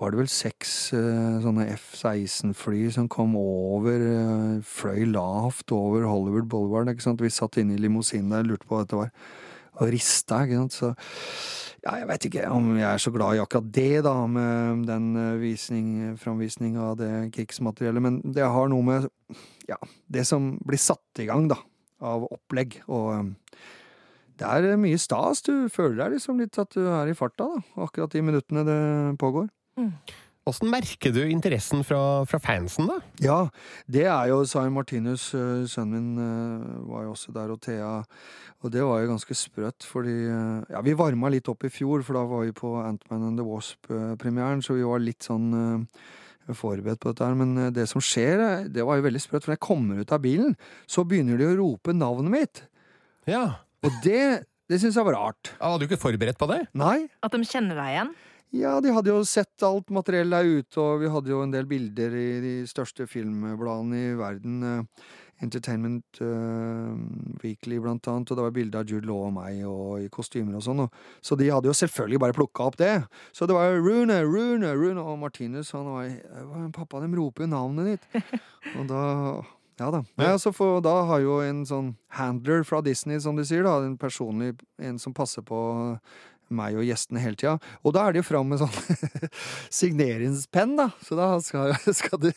var det vel seks eh, sånne F-16-fly som kom over, eh, fløy lavt over Hollywood Boulevard, ikke sant. Vi satt inne i limousinen der og lurte på hva dette var, og rista, ikke sant. Så ja, jeg veit ikke om jeg er så glad i akkurat det, da, med den eh, visning, framvisninga av det krigsmateriellet, men det har noe med ja, det som blir satt i gang, da, av opplegg, og eh, det er mye stas. Du føler deg liksom litt at du er i farta, da, akkurat de minuttene det pågår. Åssen merker du interessen fra, fra fansen, da? Ja, det er jo Sain Martinus, øh, sønnen min, øh, var jo også der, og Thea. Og det var jo ganske sprøtt, fordi øh, Ja, vi varma litt opp i fjor, for da var vi på Ant-Man and the Wasp-premieren, så vi var litt sånn forberedt på dette her. Men det som skjer, det var jo veldig sprøtt, for når jeg kommer ut av bilen, så begynner de å rope navnet mitt. Ja. Og det, det syns jeg var rart. Var du ikke forberedt på det? Nei. At de kjenner deg igjen? Ja, de hadde jo sett alt materiell der ute, og vi hadde jo en del bilder i de største filmbladene i verden. eh, Entertainment uh, Weekly, blant annet, og det var bilde av Jude Law og meg og i kostymer og sånn. Så de hadde jo selvfølgelig bare plukka opp det. Så det var Rune, Rune, Rune og Martinus. Han var var Pappa, de roper jo navnet ditt. og da ja da. Ja, for, da har jo en sånn handler fra Disney, som de sier, da, en personlig en som passer på meg og gjestene hele tida. Og da er det jo fram med sånn signeringspenn, da. Så da skal, skal du,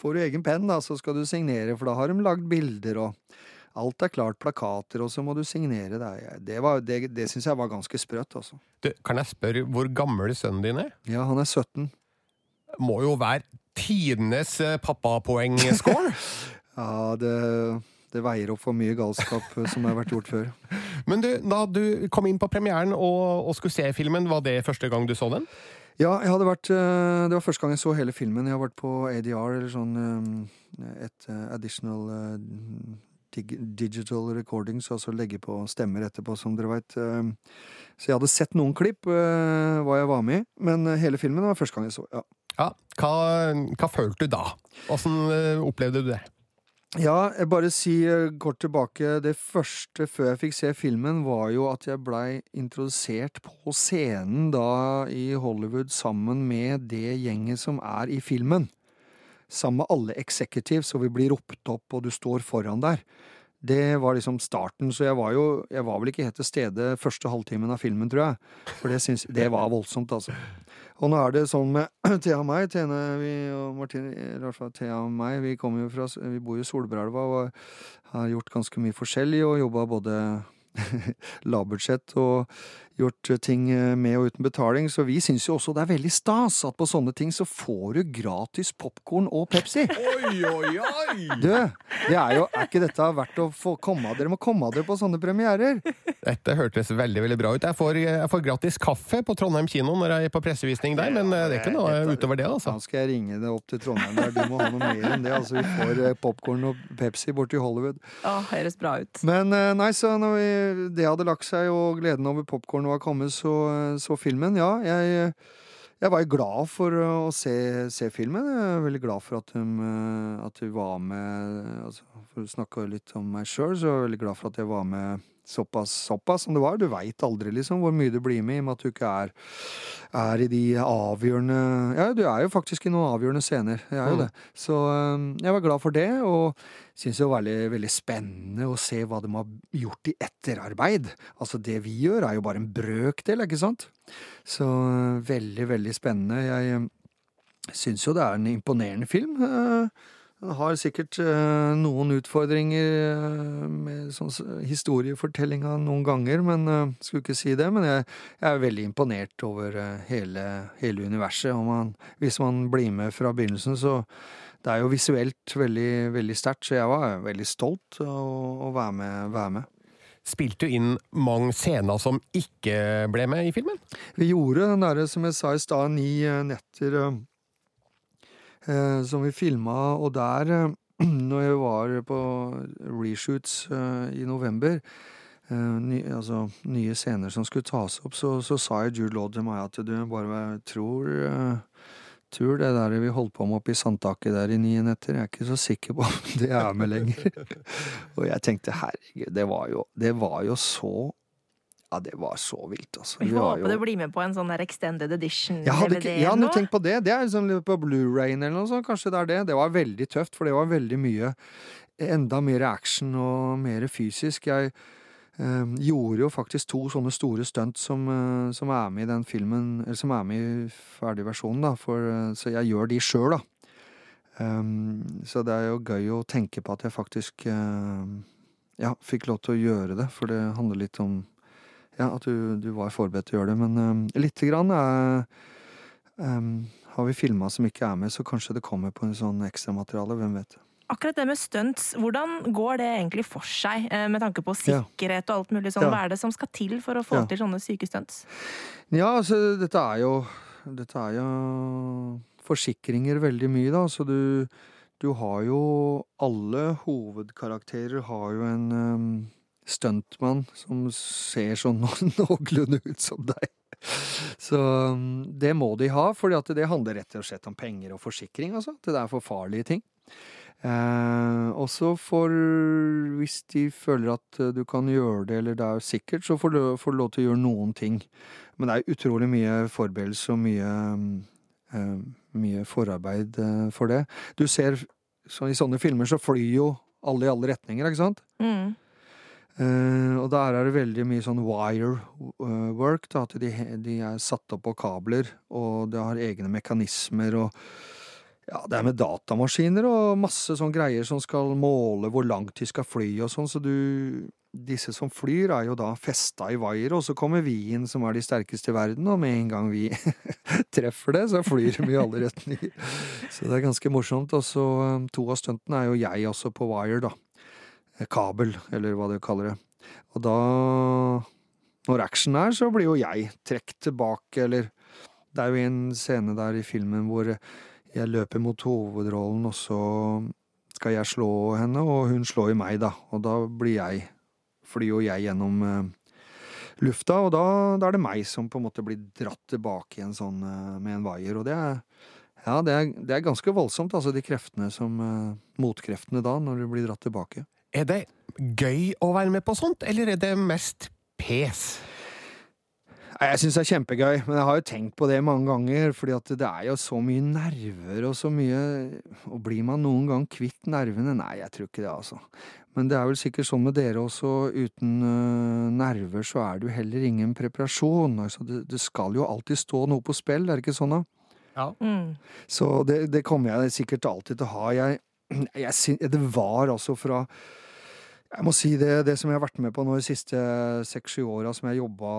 får du egen penn, da, så skal du signere, for da har de lagd bilder og Alt er klart, plakater, og så må du signere. Det, er- det, var- det, det syns jeg var ganske sprøtt, altså. Kan jeg spørre hvor gammel sønnen din er? Ja, han er 17. Må jo være tidenes eh, pappapoeng-score. Ja, det, det veier opp for mye galskap eh, som har vært gjort før. Men du, da du kom inn på premieren og, og skulle se filmen, var det første gang du så den? Ja, jeg hadde vært eh, Det var første gang jeg så hele filmen. Jeg har vært på ADR, eller sånn eh, et additional dig digital recordings, altså legge på stemmer etterpå, som dere veit. Så jeg hadde sett noen klipp, hva jeg var med i, men hele filmen var første gang jeg så. ja. Ja, Hva, hva følte du da? Åssen opplevde du det? Ja, jeg bare si eh, kort tilbake. Det første før jeg fikk se filmen, var jo at jeg blei introdusert på scenen da i Hollywood sammen med det gjenget som er i filmen. Sammen med alle executives, og vi blir ropt opp, og du står foran der. Det var liksom starten, så jeg var jo Jeg var vel ikke helt til stede første halvtimen av filmen, tror jeg. For det, syns, det var voldsomt, altså. Og nå er det sånn med Thea og meg, Tene vi, og fall Thea og meg, vi jo fra Vi bor jo i Solbrelva og har gjort ganske mye forskjellig og jobba både lavbudsjett og gjort ting med og uten betaling, så vi syns jo også det er veldig stas at på sånne ting så får du gratis popkorn og Pepsi. Oi, oi, oi! Du, det er jo Er ikke dette verdt å få komme av? Dere må komme av dere på sånne premierer. Dette hørtes veldig veldig bra ut. Jeg får, jeg får gratis kaffe på Trondheim kino når jeg er på pressevisning der, men eh, det er ikke noe Dette- utover det, altså. Da skal jeg ringe det opp til Trondheim der. Du må ha noe mer enn det. Altså, vi får popkorn og Pepsi borti Hollywood. Å, høres bra ut. Men eh, nei, så når vi, det hadde lagt seg, og gleden over popkorn var kommet, så, så filmen, ja. Jeg, jeg var glad for å se, se filmen. Jeg er veldig glad for at hun, at hun var med altså, For å snakke litt om meg sjøl, så er jeg veldig glad for at jeg var med såpass, såpass som det var. Du veit aldri liksom hvor mye du blir med, i og med at du ikke er, er i de avgjørende Ja, du er jo faktisk i noen avgjørende scener. Jeg er jo Mm. det. Så eh, jeg var glad for det, og syns det var veldig, veldig spennende å se hva de har gjort i etterarbeid. Altså, det vi gjør, er jo bare en brøkdel, ikke sant? Så veldig, veldig spennende. Jeg eh, syns jo det er en imponerende film. Eh, Den har sikkert eh, noen utfordringer eh, med sånn historiefortellinga noen ganger, men uh, skulle ikke si det. Men jeg, jeg er veldig imponert over hele, hele universet. Man, hvis man blir med fra begynnelsen, så det er jo visuelt veldig, veldig sterkt, så jeg var veldig stolt å, å være, med, være med. Spilte du inn mange scener som ikke ble med i filmen? Vi gjorde den derre, som jeg sa i stad, ni netter som vi filma, og der, eh, når jeg var på reshoots eh, i november eh, ny, altså nye scener som skulle tas opp, så, så sa jeg Jude Law til meg at du bare tror eh, Tror det der vi holdt på med oppe i sandtaket der i ni netter, jeg er ikke så sikker på om det er med lenger. og jeg tenkte herregud, det var jo, det var jo så Ja, det var så vilt, altså. Vi får håpe jo- du blir med på en sånn der extended edition. jeg ikke, jeg hadde nå. tenkt på det. Det er liksom på Blu-rayen eller noe sånt. Kanskje det er det. Det var veldig tøft, for det var veldig mye Enda mer action og mer fysisk. Jeg eh, gjorde jo faktisk to sånne store stunt som, eh, som er med i den filmen Eller som er med i ferdigversjonen, da. For, eh, så jeg gjør de sjøl, da. Um, så det er jo gøy å tenke på at jeg faktisk eh, ja, fikk lov til å gjøre det, for det handler litt om ja, at du, du var forberedt til å gjøre det. Men um, lite grann er um, har vi filma som ikke er med, så kanskje det kommer på en sånn ekstramateriale. Hvem vet. Akkurat det med stunts, hvordan går det egentlig for seg eh, med tanke på sikkerhet og alt mulig sånn? Ja. Hva er det som skal til for å få Ja. til sånne syke stunts? Ja, altså, dette er jo Dette er jo forsikringer veldig mye, da. Så du, du har jo Alle hovedkarakterer har jo en um, stuntmann som ser sånn noenlunde ut som deg. Så um, det må de ha, for det handler rett og slett om penger og forsikring, altså. Det er for farlige ting. Eh, og så får Hvis de føler at eh, du kan gjøre det, eller det er sikkert, så får du, får du lov til å gjøre noen ting. Men det er utrolig mye forberedelse og mye, eh, mye forarbeid eh, for det. Du ser så I sånne filmer så flyr jo alle i alle retninger, ikke sant? Mm. Eh, og der er det veldig mye sånn wire eh, work, da, at de, de er satt opp på kabler, og det har egne mekanismer og Ja, det er med datamaskiner og masse sånn greier som skal måle hvor langt de skal fly og sånn, så du Disse som flyr, er jo da festa i wire, og så kommer vi inn som er de sterkeste i verden, og med en gang vi treffer det, så flyr de i alle retninger. Så det er ganske morsomt. Og så um, to av stuntene er jo jeg også på wire, da. Eh, kabel, eller hva du kaller det. Og da, når action er, så blir jo jeg trukket tilbake, eller Det er jo en scene der i filmen hvor jeg løper mot hovedrollen, og så skal jeg slå henne, og hun slår i meg, da. Og da blir jeg Flyr jo jeg gjennom eh, lufta, og da, da, er det meg som på en måte blir dratt tilbake igjen sånn eh, med en vaier, og det er ja, det er, det er, ganske voldsomt, altså de kreftene som uh, Motkreftene da, når du blir dratt tilbake. Er det gøy å være med på sånt, eller er det mest pes? Jeg syns det er kjempegøy, men jeg har jo tenkt på det mange ganger. fordi at det er jo så mye nerver og så mye Og blir man noen gang kvitt nervene? Nei, jeg tror ikke det, altså. Men det er vel sikkert sånn med dere også. Uten uh, nerver så er det jo heller ingen preparasjon. Altså, det, det, skal jo alltid stå noe på spill, er det ikke sånn da? Ja. Mm. Så det, det, kommer jeg sikkert alltid til å ha. Jeg, jeg, det var altså fra jeg må si det, det som jeg har vært med på nå de siste seks-sju åra, som jeg jobba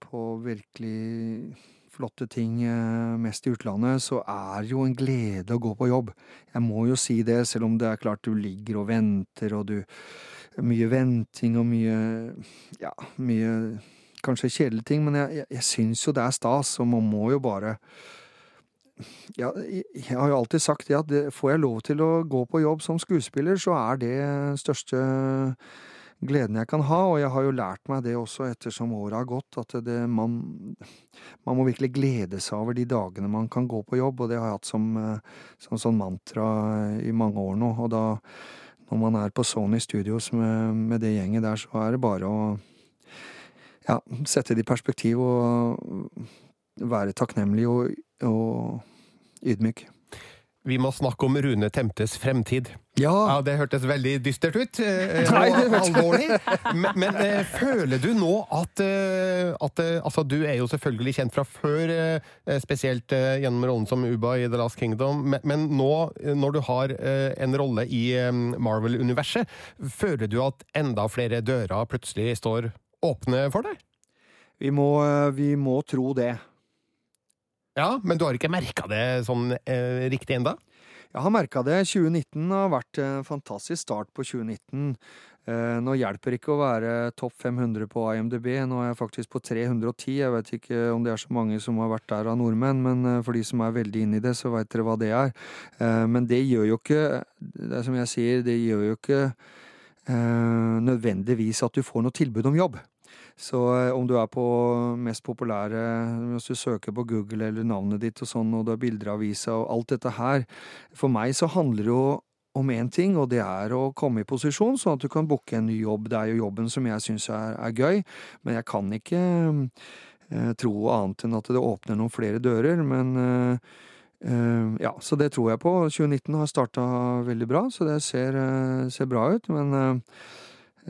på virkelig flotte ting eh, mest i utlandet, så er jo en glede å gå på jobb. Jeg må jo si det, selv om det er klart du ligger og venter, og du Mye venting og mye Ja, mye kanskje kjedelige ting, men jeg, jeg, jeg syns jo det er stas, og man må jo bare ja, jeg har jo alltid sagt det at det, får jeg lov til å gå på jobb som skuespiller, så er det største gleden jeg kan ha, og jeg har jo lært meg det også ettersom året har gått, at det, man, man, må virkelig glede seg over de dagene man kan gå på jobb, og det har jeg hatt som, som sånn mantra i mange år nå. Og da, når man er på Sony Studios med, med det gjenget der, så er det bare å ja, sette det i perspektiv og være takknemlig og og ydmyk. Vi må snakke om Rune Temtes fremtid. Ja. ja det hørtes veldig dystert ut. Eh, Nei, og alvorlig. Men, men eh, føler du nå at, eh, at Altså, du er jo selvfølgelig kjent fra før, spesielt gjennom rollen som Uba i The Last Kingdom, men, men nå, når du har en rolle i Marvel-universet, føler du at enda flere dører plutselig står åpne for deg? Vi må, vi må tro det. Ja, Men du har ikke merka det sånn eh, riktig enda? Jeg har merka det. 2019 har vært en fantastisk start på 2019. Eh, nå hjelper ikke å være topp 500 på IMDb. Nå er jeg faktisk på 310. Jeg vet ikke om det er så mange som har vært der av nordmenn, men eh, for de som er veldig inne i det, så veit dere hva det er. Eh, men det gjør jo ikke Det er som jeg sier, det gjør jo ikke eh, nødvendigvis at du får noe tilbud om jobb. Så eh, om du er på mest populære Hvis du søker på Google eller navnet ditt og sånn, og du har bilder av avisa og alt dette her For meg så handler det jo om én ting, og det er å komme i posisjon, sånn at du kan booke en ny jobb. Det er jo jobben som jeg syns er, er, gøy, men jeg kan ikke eh, tro annet enn at det åpner noen flere dører. Men eh, eh ja, så det tror jeg på. 2019 har starta veldig bra, så det ser, eh, ser bra ut. Men eh,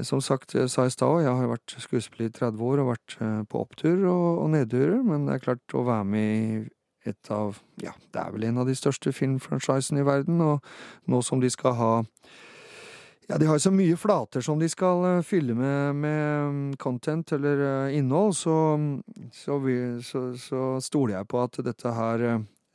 som sagt, jeg sa i stad, jeg har vært skuespiller i 30 år og vært eh, på opptur og, og nedturer, men det er klart å være med i et av Ja, det er vel en av de største filmfranchisene i verden, og nå som de skal ha ja, de har så mye flater som de skal uh, fylle med, med, mm, content eller innhold, så, så, vi, så, så, stoler jeg på at dette her,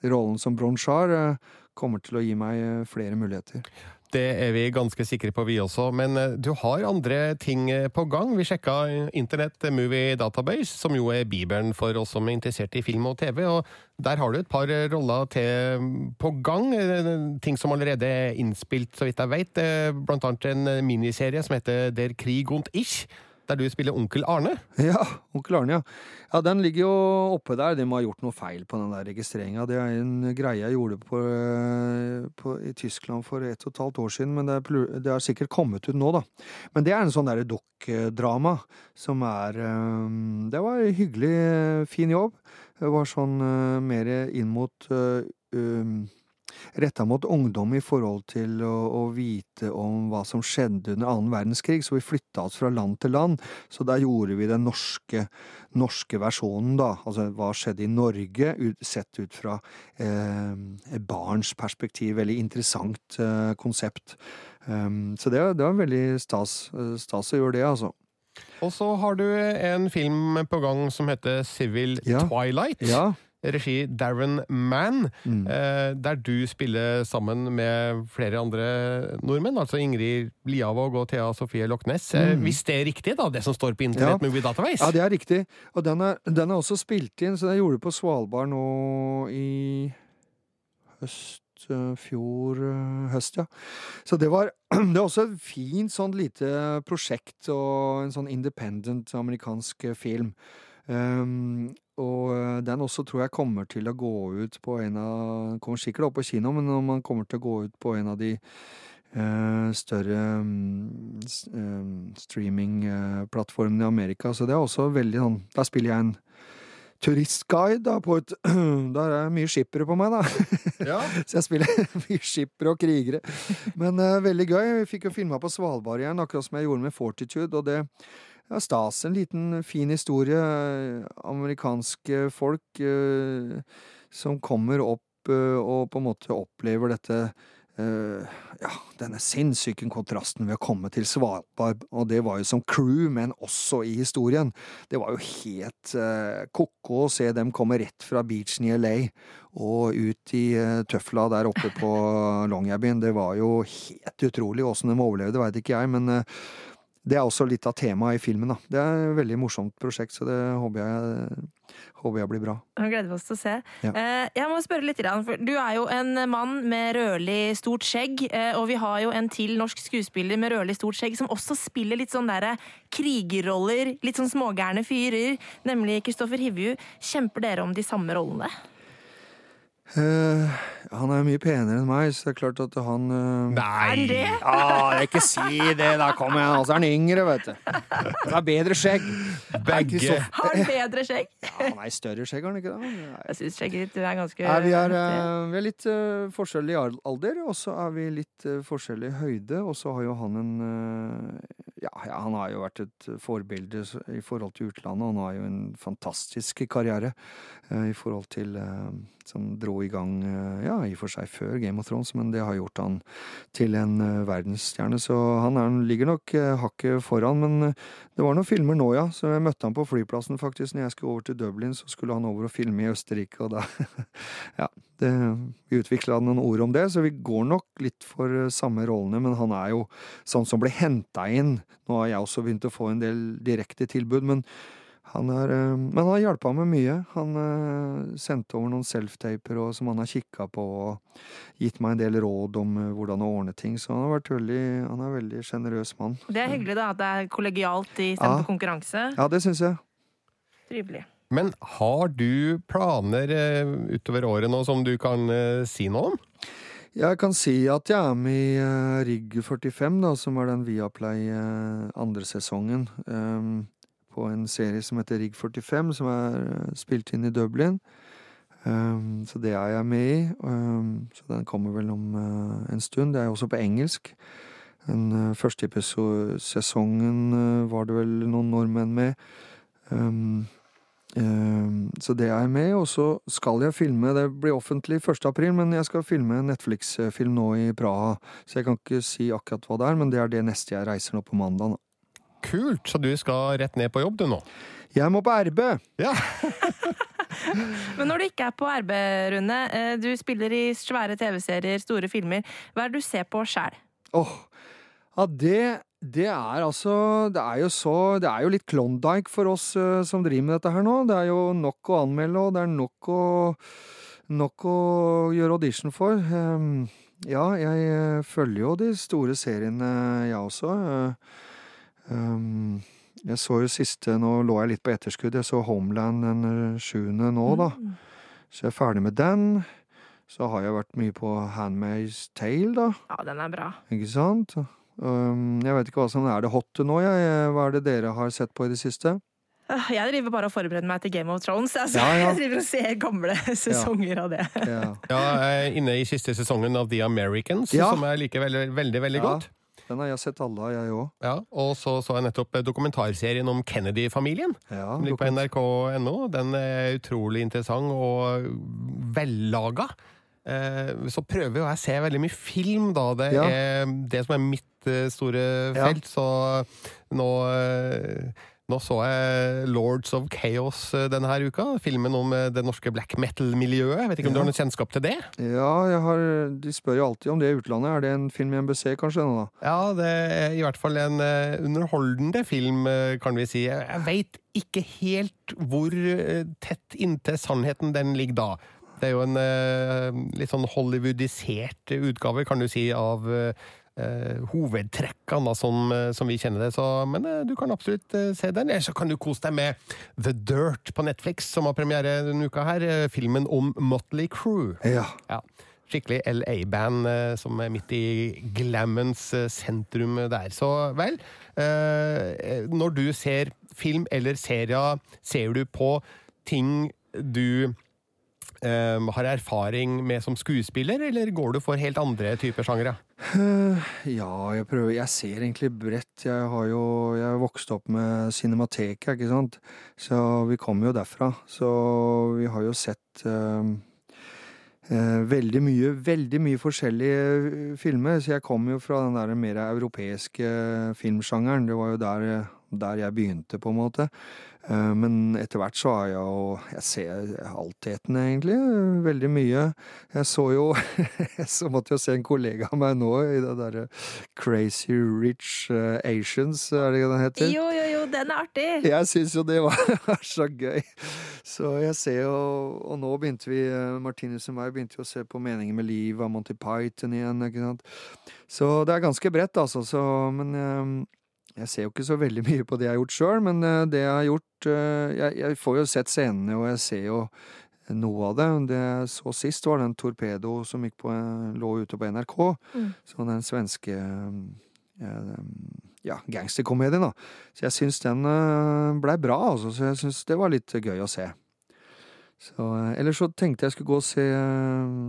rollen som Bronchar, kommer til å gi meg flere muligheter. Det er vi ganske sikre på, vi også. Men eh, du har andre ting eh, på gang. Vi sjekka Internett Movie Database, som jo er bibelen for oss som er interessert i film og TV. og Der har du et par roller til på gang. Eh, ting som allerede er innspilt, så vidt jeg vet. Blant annet en miniserie som heter Der Krig und Ich der du spiller onkel Arne. Ja, onkel Arne, ja. Ja, Den ligger jo oppe der. De må ha gjort noe feil på den der registreringa. Det er en greie jeg gjorde på, på, i Tyskland for et og et halvt år siden, men det er sikkert kommet ut nå, da. Men det er en sånn derre dokkdrama som er um, Det var en hyggelig, fin jobb. Det var sånn mer inn mot um, retta mot ungdom i forhold til å, å, vite om hva som skjedde under annen verdenskrig, så vi flytta oss fra land til land. Så der gjorde vi den norske, norske versjonen, da. Altså hva skjedde i Norge, ut, sett ut fra eh, barns perspektiv. Veldig interessant eh, konsept. Um, så det, det, var veldig stas, stas å gjøre det, altså. Og så har du en film på gang som heter Civil ja. Twilight. Ja regi Darren Mann, mm. eh, der du spiller sammen med flere andre nordmenn, altså Ingrid Liavåg og Thea Sofie Lochnes. Ness, mm. Hvis det er riktig, da, det som står på Internett ja. Movie Database? Ja, det er riktig. Og den er, den er også spilt inn, så jeg gjorde det på Svalbard nå i høst eh, fjor eh, høst, ja. Så det var, det er også et fint sånn lite prosjekt og en sånn independent amerikansk film. Um, og eh, den også tror jeg kommer til å gå ut på en av Kommer sikkert opp på kino, men om man kommer til å gå ut på en av de uh, større um, streamingplattformene i Amerika. Så det er også veldig sånn Da spiller jeg en turistguide da, på et Der er mye skippere på meg, da. Ja. så jeg spiller mye skippere og krigere. Men uh, veldig gøy. Vi fikk jo filma på Svalbard igjen, akkurat som jeg gjorde med Fortitude. og det ja, stas. En liten, fin historie. Amerikanske folk eh, som kommer opp eh, og på en måte opplever dette eh, ja, denne sinnssyke kontrasten ved å komme til Svalbard, og det var jo som crew, men også i historien. Det var jo helt eh, ko-ko å se dem komme rett fra beachen i LA og ut i eh, tøfla der oppe på Longyearbyen. Det var jo helt utrolig. Åssen de overlevde, veit ikke jeg, men eh, det er også litt av temaet i filmen. da. Det er et veldig morsomt prosjekt, så det håper jeg, håper jeg blir bra. Jeg gleder oss til å se. Ja. Eh, jeg må spørre litt, for Du er jo en mann med rødlig, stort skjegg, eh, og vi har jo en til norsk skuespiller med rødlig, stort skjegg som også spiller litt sånn derre krigerroller, litt sånn smågærne fyrer, nemlig Kristoffer Hivju. Kjemper dere om de samme rollene? Uh, han er mye penere enn meg, så det er klart at han uh... Nei! Er det? Ah, ikke si det! Da kommer jeg, altså er han yngre, vet du. Han har bedre skjegg. Begge. Har han bedre skjegg? Ja, han er større skjegg, har han ikke det? Jeg syns skjegget ditt er ganske Nei, vi, er, uh, vi, er, litt uh, forskjellig i alder, og så er vi litt uh, forskjellig i høyde, og så har jo han en ja, ja, han har jo vært et forbilde i forhold til utlandet, og han har jo en fantastisk karriere i forhold til Som dro i gang, eh, ja, i og for seg før Game of Thrones, men det har gjort han til en eh, verdensstjerne. Så han, er, ligger nok eh, hakket foran. Men det var noen filmer nå, ja. Så jeg møtte han på flyplassen, faktisk. Når jeg skulle over til Dublin, så skulle han over og filme i Østerrike, og da Ja. Det, vi utvikla noen ord om det, så vi går nok litt for samme rollene, men han er jo sånn som ble henta inn. Nå har jeg også begynt å få en del direkte tilbud, men han er, eh, men han har hjulpet med mye. Han uh, sendte over noen self-taper som han har kikka på, og gitt meg en del råd om uh, hvordan å ordne ting. Så han har vært veldig, han er en veldig sjenerøs mann. Det er hyggelig da, at det er kollegialt istedenfor ja. konkurranse. Ja, det syns jeg. Trivelig. Men har du planer utover året nå som du kan si noe om? Jeg kan si at jeg er med i Rigg 45, da, som er den Viaplay andre sesongen. Um, på en serie som heter Rigg 45, som er eh, spilt inn i Dublin. Um, så det er jeg med i. Um, så den kommer vel om uh, en stund. Det er også på engelsk. Den uh, første sesongen uh, var det vel noen nordmenn med. Um, så det er jeg med, og så skal jeg filme Det blir offentlig 1. april, men jeg skal filme en Netflix-film nå i Praha. Så jeg kan ikke si akkurat hva det er, men det er det neste jeg reiser nå på mandag. Kult! Så du skal rett ned på jobb, du nå? Jeg må på RB! Ja. Men når du ikke er på RB, Rune, eh, du spiller i svære TV-serier, store filmer. Hva er det du ser på sjæl? Oh, ja, det, det er altså Det er jo så Det er jo litt Klondyke for oss uh, som driver med dette her nå. Det er jo nok å anmelde, og det er nok å, nok å gjøre audition for. Um, ja, jeg uh, følger jo de store seriene, jeg også. Uh, jeg så jo siste Nå lå jeg litt på etterskudd. Jeg så Homeland den eh, sjuende nå, da. Mm. Så jeg er ferdig med den. Så har jeg vært mye på Handmaid's Tale, da. Ja, den er bra. Ikke sant? Um, jeg vet ikke hva som er det hotte nå, jeg. Hva er det dere har sett på i det siste? Øh, Jeg driver bare og forbereder meg til Game of Thrones. Altså, Ja, ja. Jeg driver og ser gamle sesonger av det. Ja. Ja, jeg er inne i siste sesongen av The Americans, Ja. som jeg liker veldig, veldig, veldig Ja. godt. Den har jeg sett alle av, jeg òg. Ja, og så så jeg nettopp dokumentarserien om Kennedy-familien. Ja, som ligger på nrk.no. Den er utrolig interessant og vellaga. Eh, Så prøver jo jeg å se veldig mye film, da. Det Ja. er det som er mitt store store Ja. felt. Så nå eh, nå så jeg Lords of Chaos eh, denne her uka. Filmen om eh, det norske black metal-miljøet. Vet ikke om du har noe kjennskap til det? Ja, jeg har, de spør jo alltid om det i utlandet. Er det en film i NBC, kanskje? nå da? Ja, det er i hvert fall en eh, underholdende film, kan vi si. Jeg, veit ikke helt hvor tett inntil sannheten den ligger da. Det er jo en litt sånn hollywoodisert utgave, kan du si, av hovedtrekkene da, som, eh, som vi kjenner det. Så, men eh, du kan absolutt eh, se den. Eller så kan du kose deg med The Dirt på Netflix, som har premiere denne uka her. eh, Filmen om Motley Crew. Ja. Ja. Skikkelig LA-band eh, som er midt i glammens eh, sentrum der. Så vel, eh, når du ser film eller serier, ser du på ting du eh, har erfaring med som skuespiller, eller går du for helt andre typer sjangere? Eh, Ja, jeg prøver Jeg ser egentlig bredt. Jeg har jo Jeg har vokst opp med Cinemateket, ikke sant. Så vi kommer jo derfra. Så vi har jo sett um, uh, veldig mye Veldig mye forskjellige eh, filmer. Så jeg kommer jo fra den der mer europeiske filmsjangeren. Det var jo der, der jeg begynte, på en måte. Eh, Men etter hvert så har jeg jo Jeg ser altetene, egentlig. Veldig mye. Jeg så jo Så måtte jeg se en kollega av meg nå i det derre Crazy Rich eh, Asians, er det den heter? Jo, jo, jo, den er artig! Jeg syns jo det var, var så gøy. Så jeg ser jo Og nå begynte vi, eh, Martinus og meg, begynte jo å se på Meningen med livet av Monty Python igjen, ikke sant. Så det er ganske bredt, altså. Så Men eh, jeg ser jo ikke så veldig mye på det jeg har gjort sjøl, men eh, det jeg har gjort eh, jeg, jeg får jo sett scenene, og jeg ser jo noe av det. Det jeg så sist, var den Torpedo som på, eh, lå ute på NRK. Mm. Så den svenske ja, gangsterkomedien, da. Så jeg syns den blei bra, altså. Så jeg syns det var litt gøy å se. Så, Ellers så tenkte jeg skulle gå og se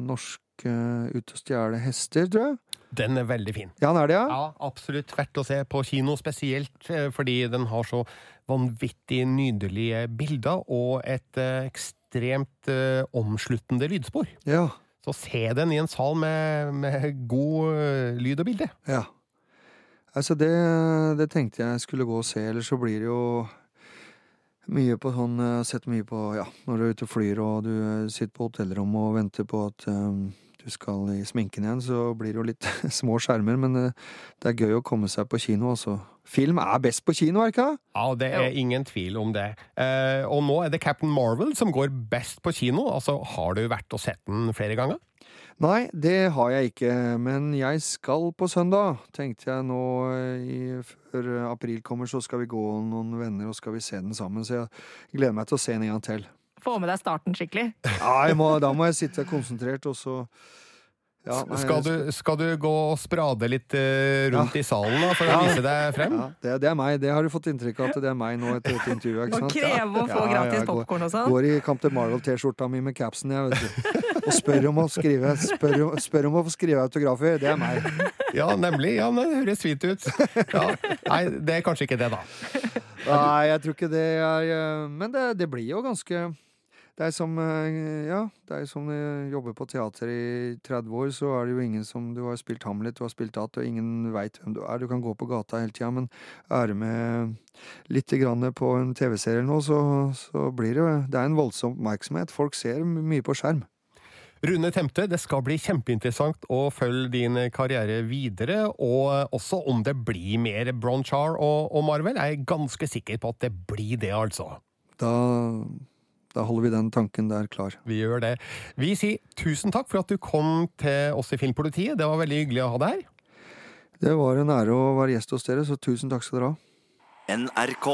norsk Ute Ut og stjele hester, tror jeg. Den er veldig fin. Ja, den er det, ja? Ja, absolutt verdt å se på kino, spesielt eh, fordi den har så vanvittig nydelige bilder og et eh, ekstremt eh, omsluttende lydspor. Ja. Så se den i en sal med, med god lyd og bilde. ja. Altså, det, det tenkte jeg skulle gå og se, ellers så blir det jo mye på sånn sett mye på Ja, når du er ute og flyr og du sitter på hotellrommet og venter på at eh, du skal i sminken igjen, så blir det jo litt små skjermer, men eh, det er gøy å komme seg på kino også. Film er best på kino, er det ikke det? Ja, det er ingen tvil om det. Eh, og nå er det Captain Marvel som går best på kino. Altså, har du vært og sett den flere ganger? Nei, det har jeg ikke, men jeg skal på søndag, tenkte jeg nå eh, i, før april kommer, så skal vi gå noen venner og skal vi se den sammen, så jeg gleder meg til å se den en gang til. Få med deg starten skikkelig. Ja, jeg må, da må jeg sitte konsentrert, og så ja, nei, Skal du, skal du gå og sprade litt eh, rundt i salen da, for å Ja. vise deg frem? ja, det, det er meg. Det har du fått inntrykk av at det er meg nå etter dette intervjuet. ikke Og kreve å få Ja, ja, gratis popkorn og sånn. Går i Captain Marvel-T-skjorta mi med capsen, jeg, vet du. Og spør om å skrive spør, spør om å få skrive autografer. Det er meg. Ja, nemlig. Ja, men det høres fint ut. Ja. Nei, det er kanskje ikke det, da. Nei, jeg tror ikke det er eh, Men det, det blir jo ganske det er som eh, Ja, det er som du jobber på teater i 30 år, så er det jo ingen som Du har spilt Hamlet, du har spilt att, og ingen veit hvem du er. Du kan gå på gata hele tida, men er du med lite grann på en TV-serie nå, så, så blir det Det er en voldsom oppmerksomhet. Folk ser mye på skjerm. Rune Temte, det skal bli kjempeinteressant å følge din karriere videre, og også om det blir mer Bronchar og, og Marvel. Jeg er ganske sikker på at det blir det, altså. Da, da holder vi den tanken der klar. Vi gjør det. Vi sier tusen takk for at du kom til oss i Filmpolitiet. Det var veldig hyggelig å ha deg her. Det var en ære å være gjest hos dere, så tusen takk skal dere ha. NRK.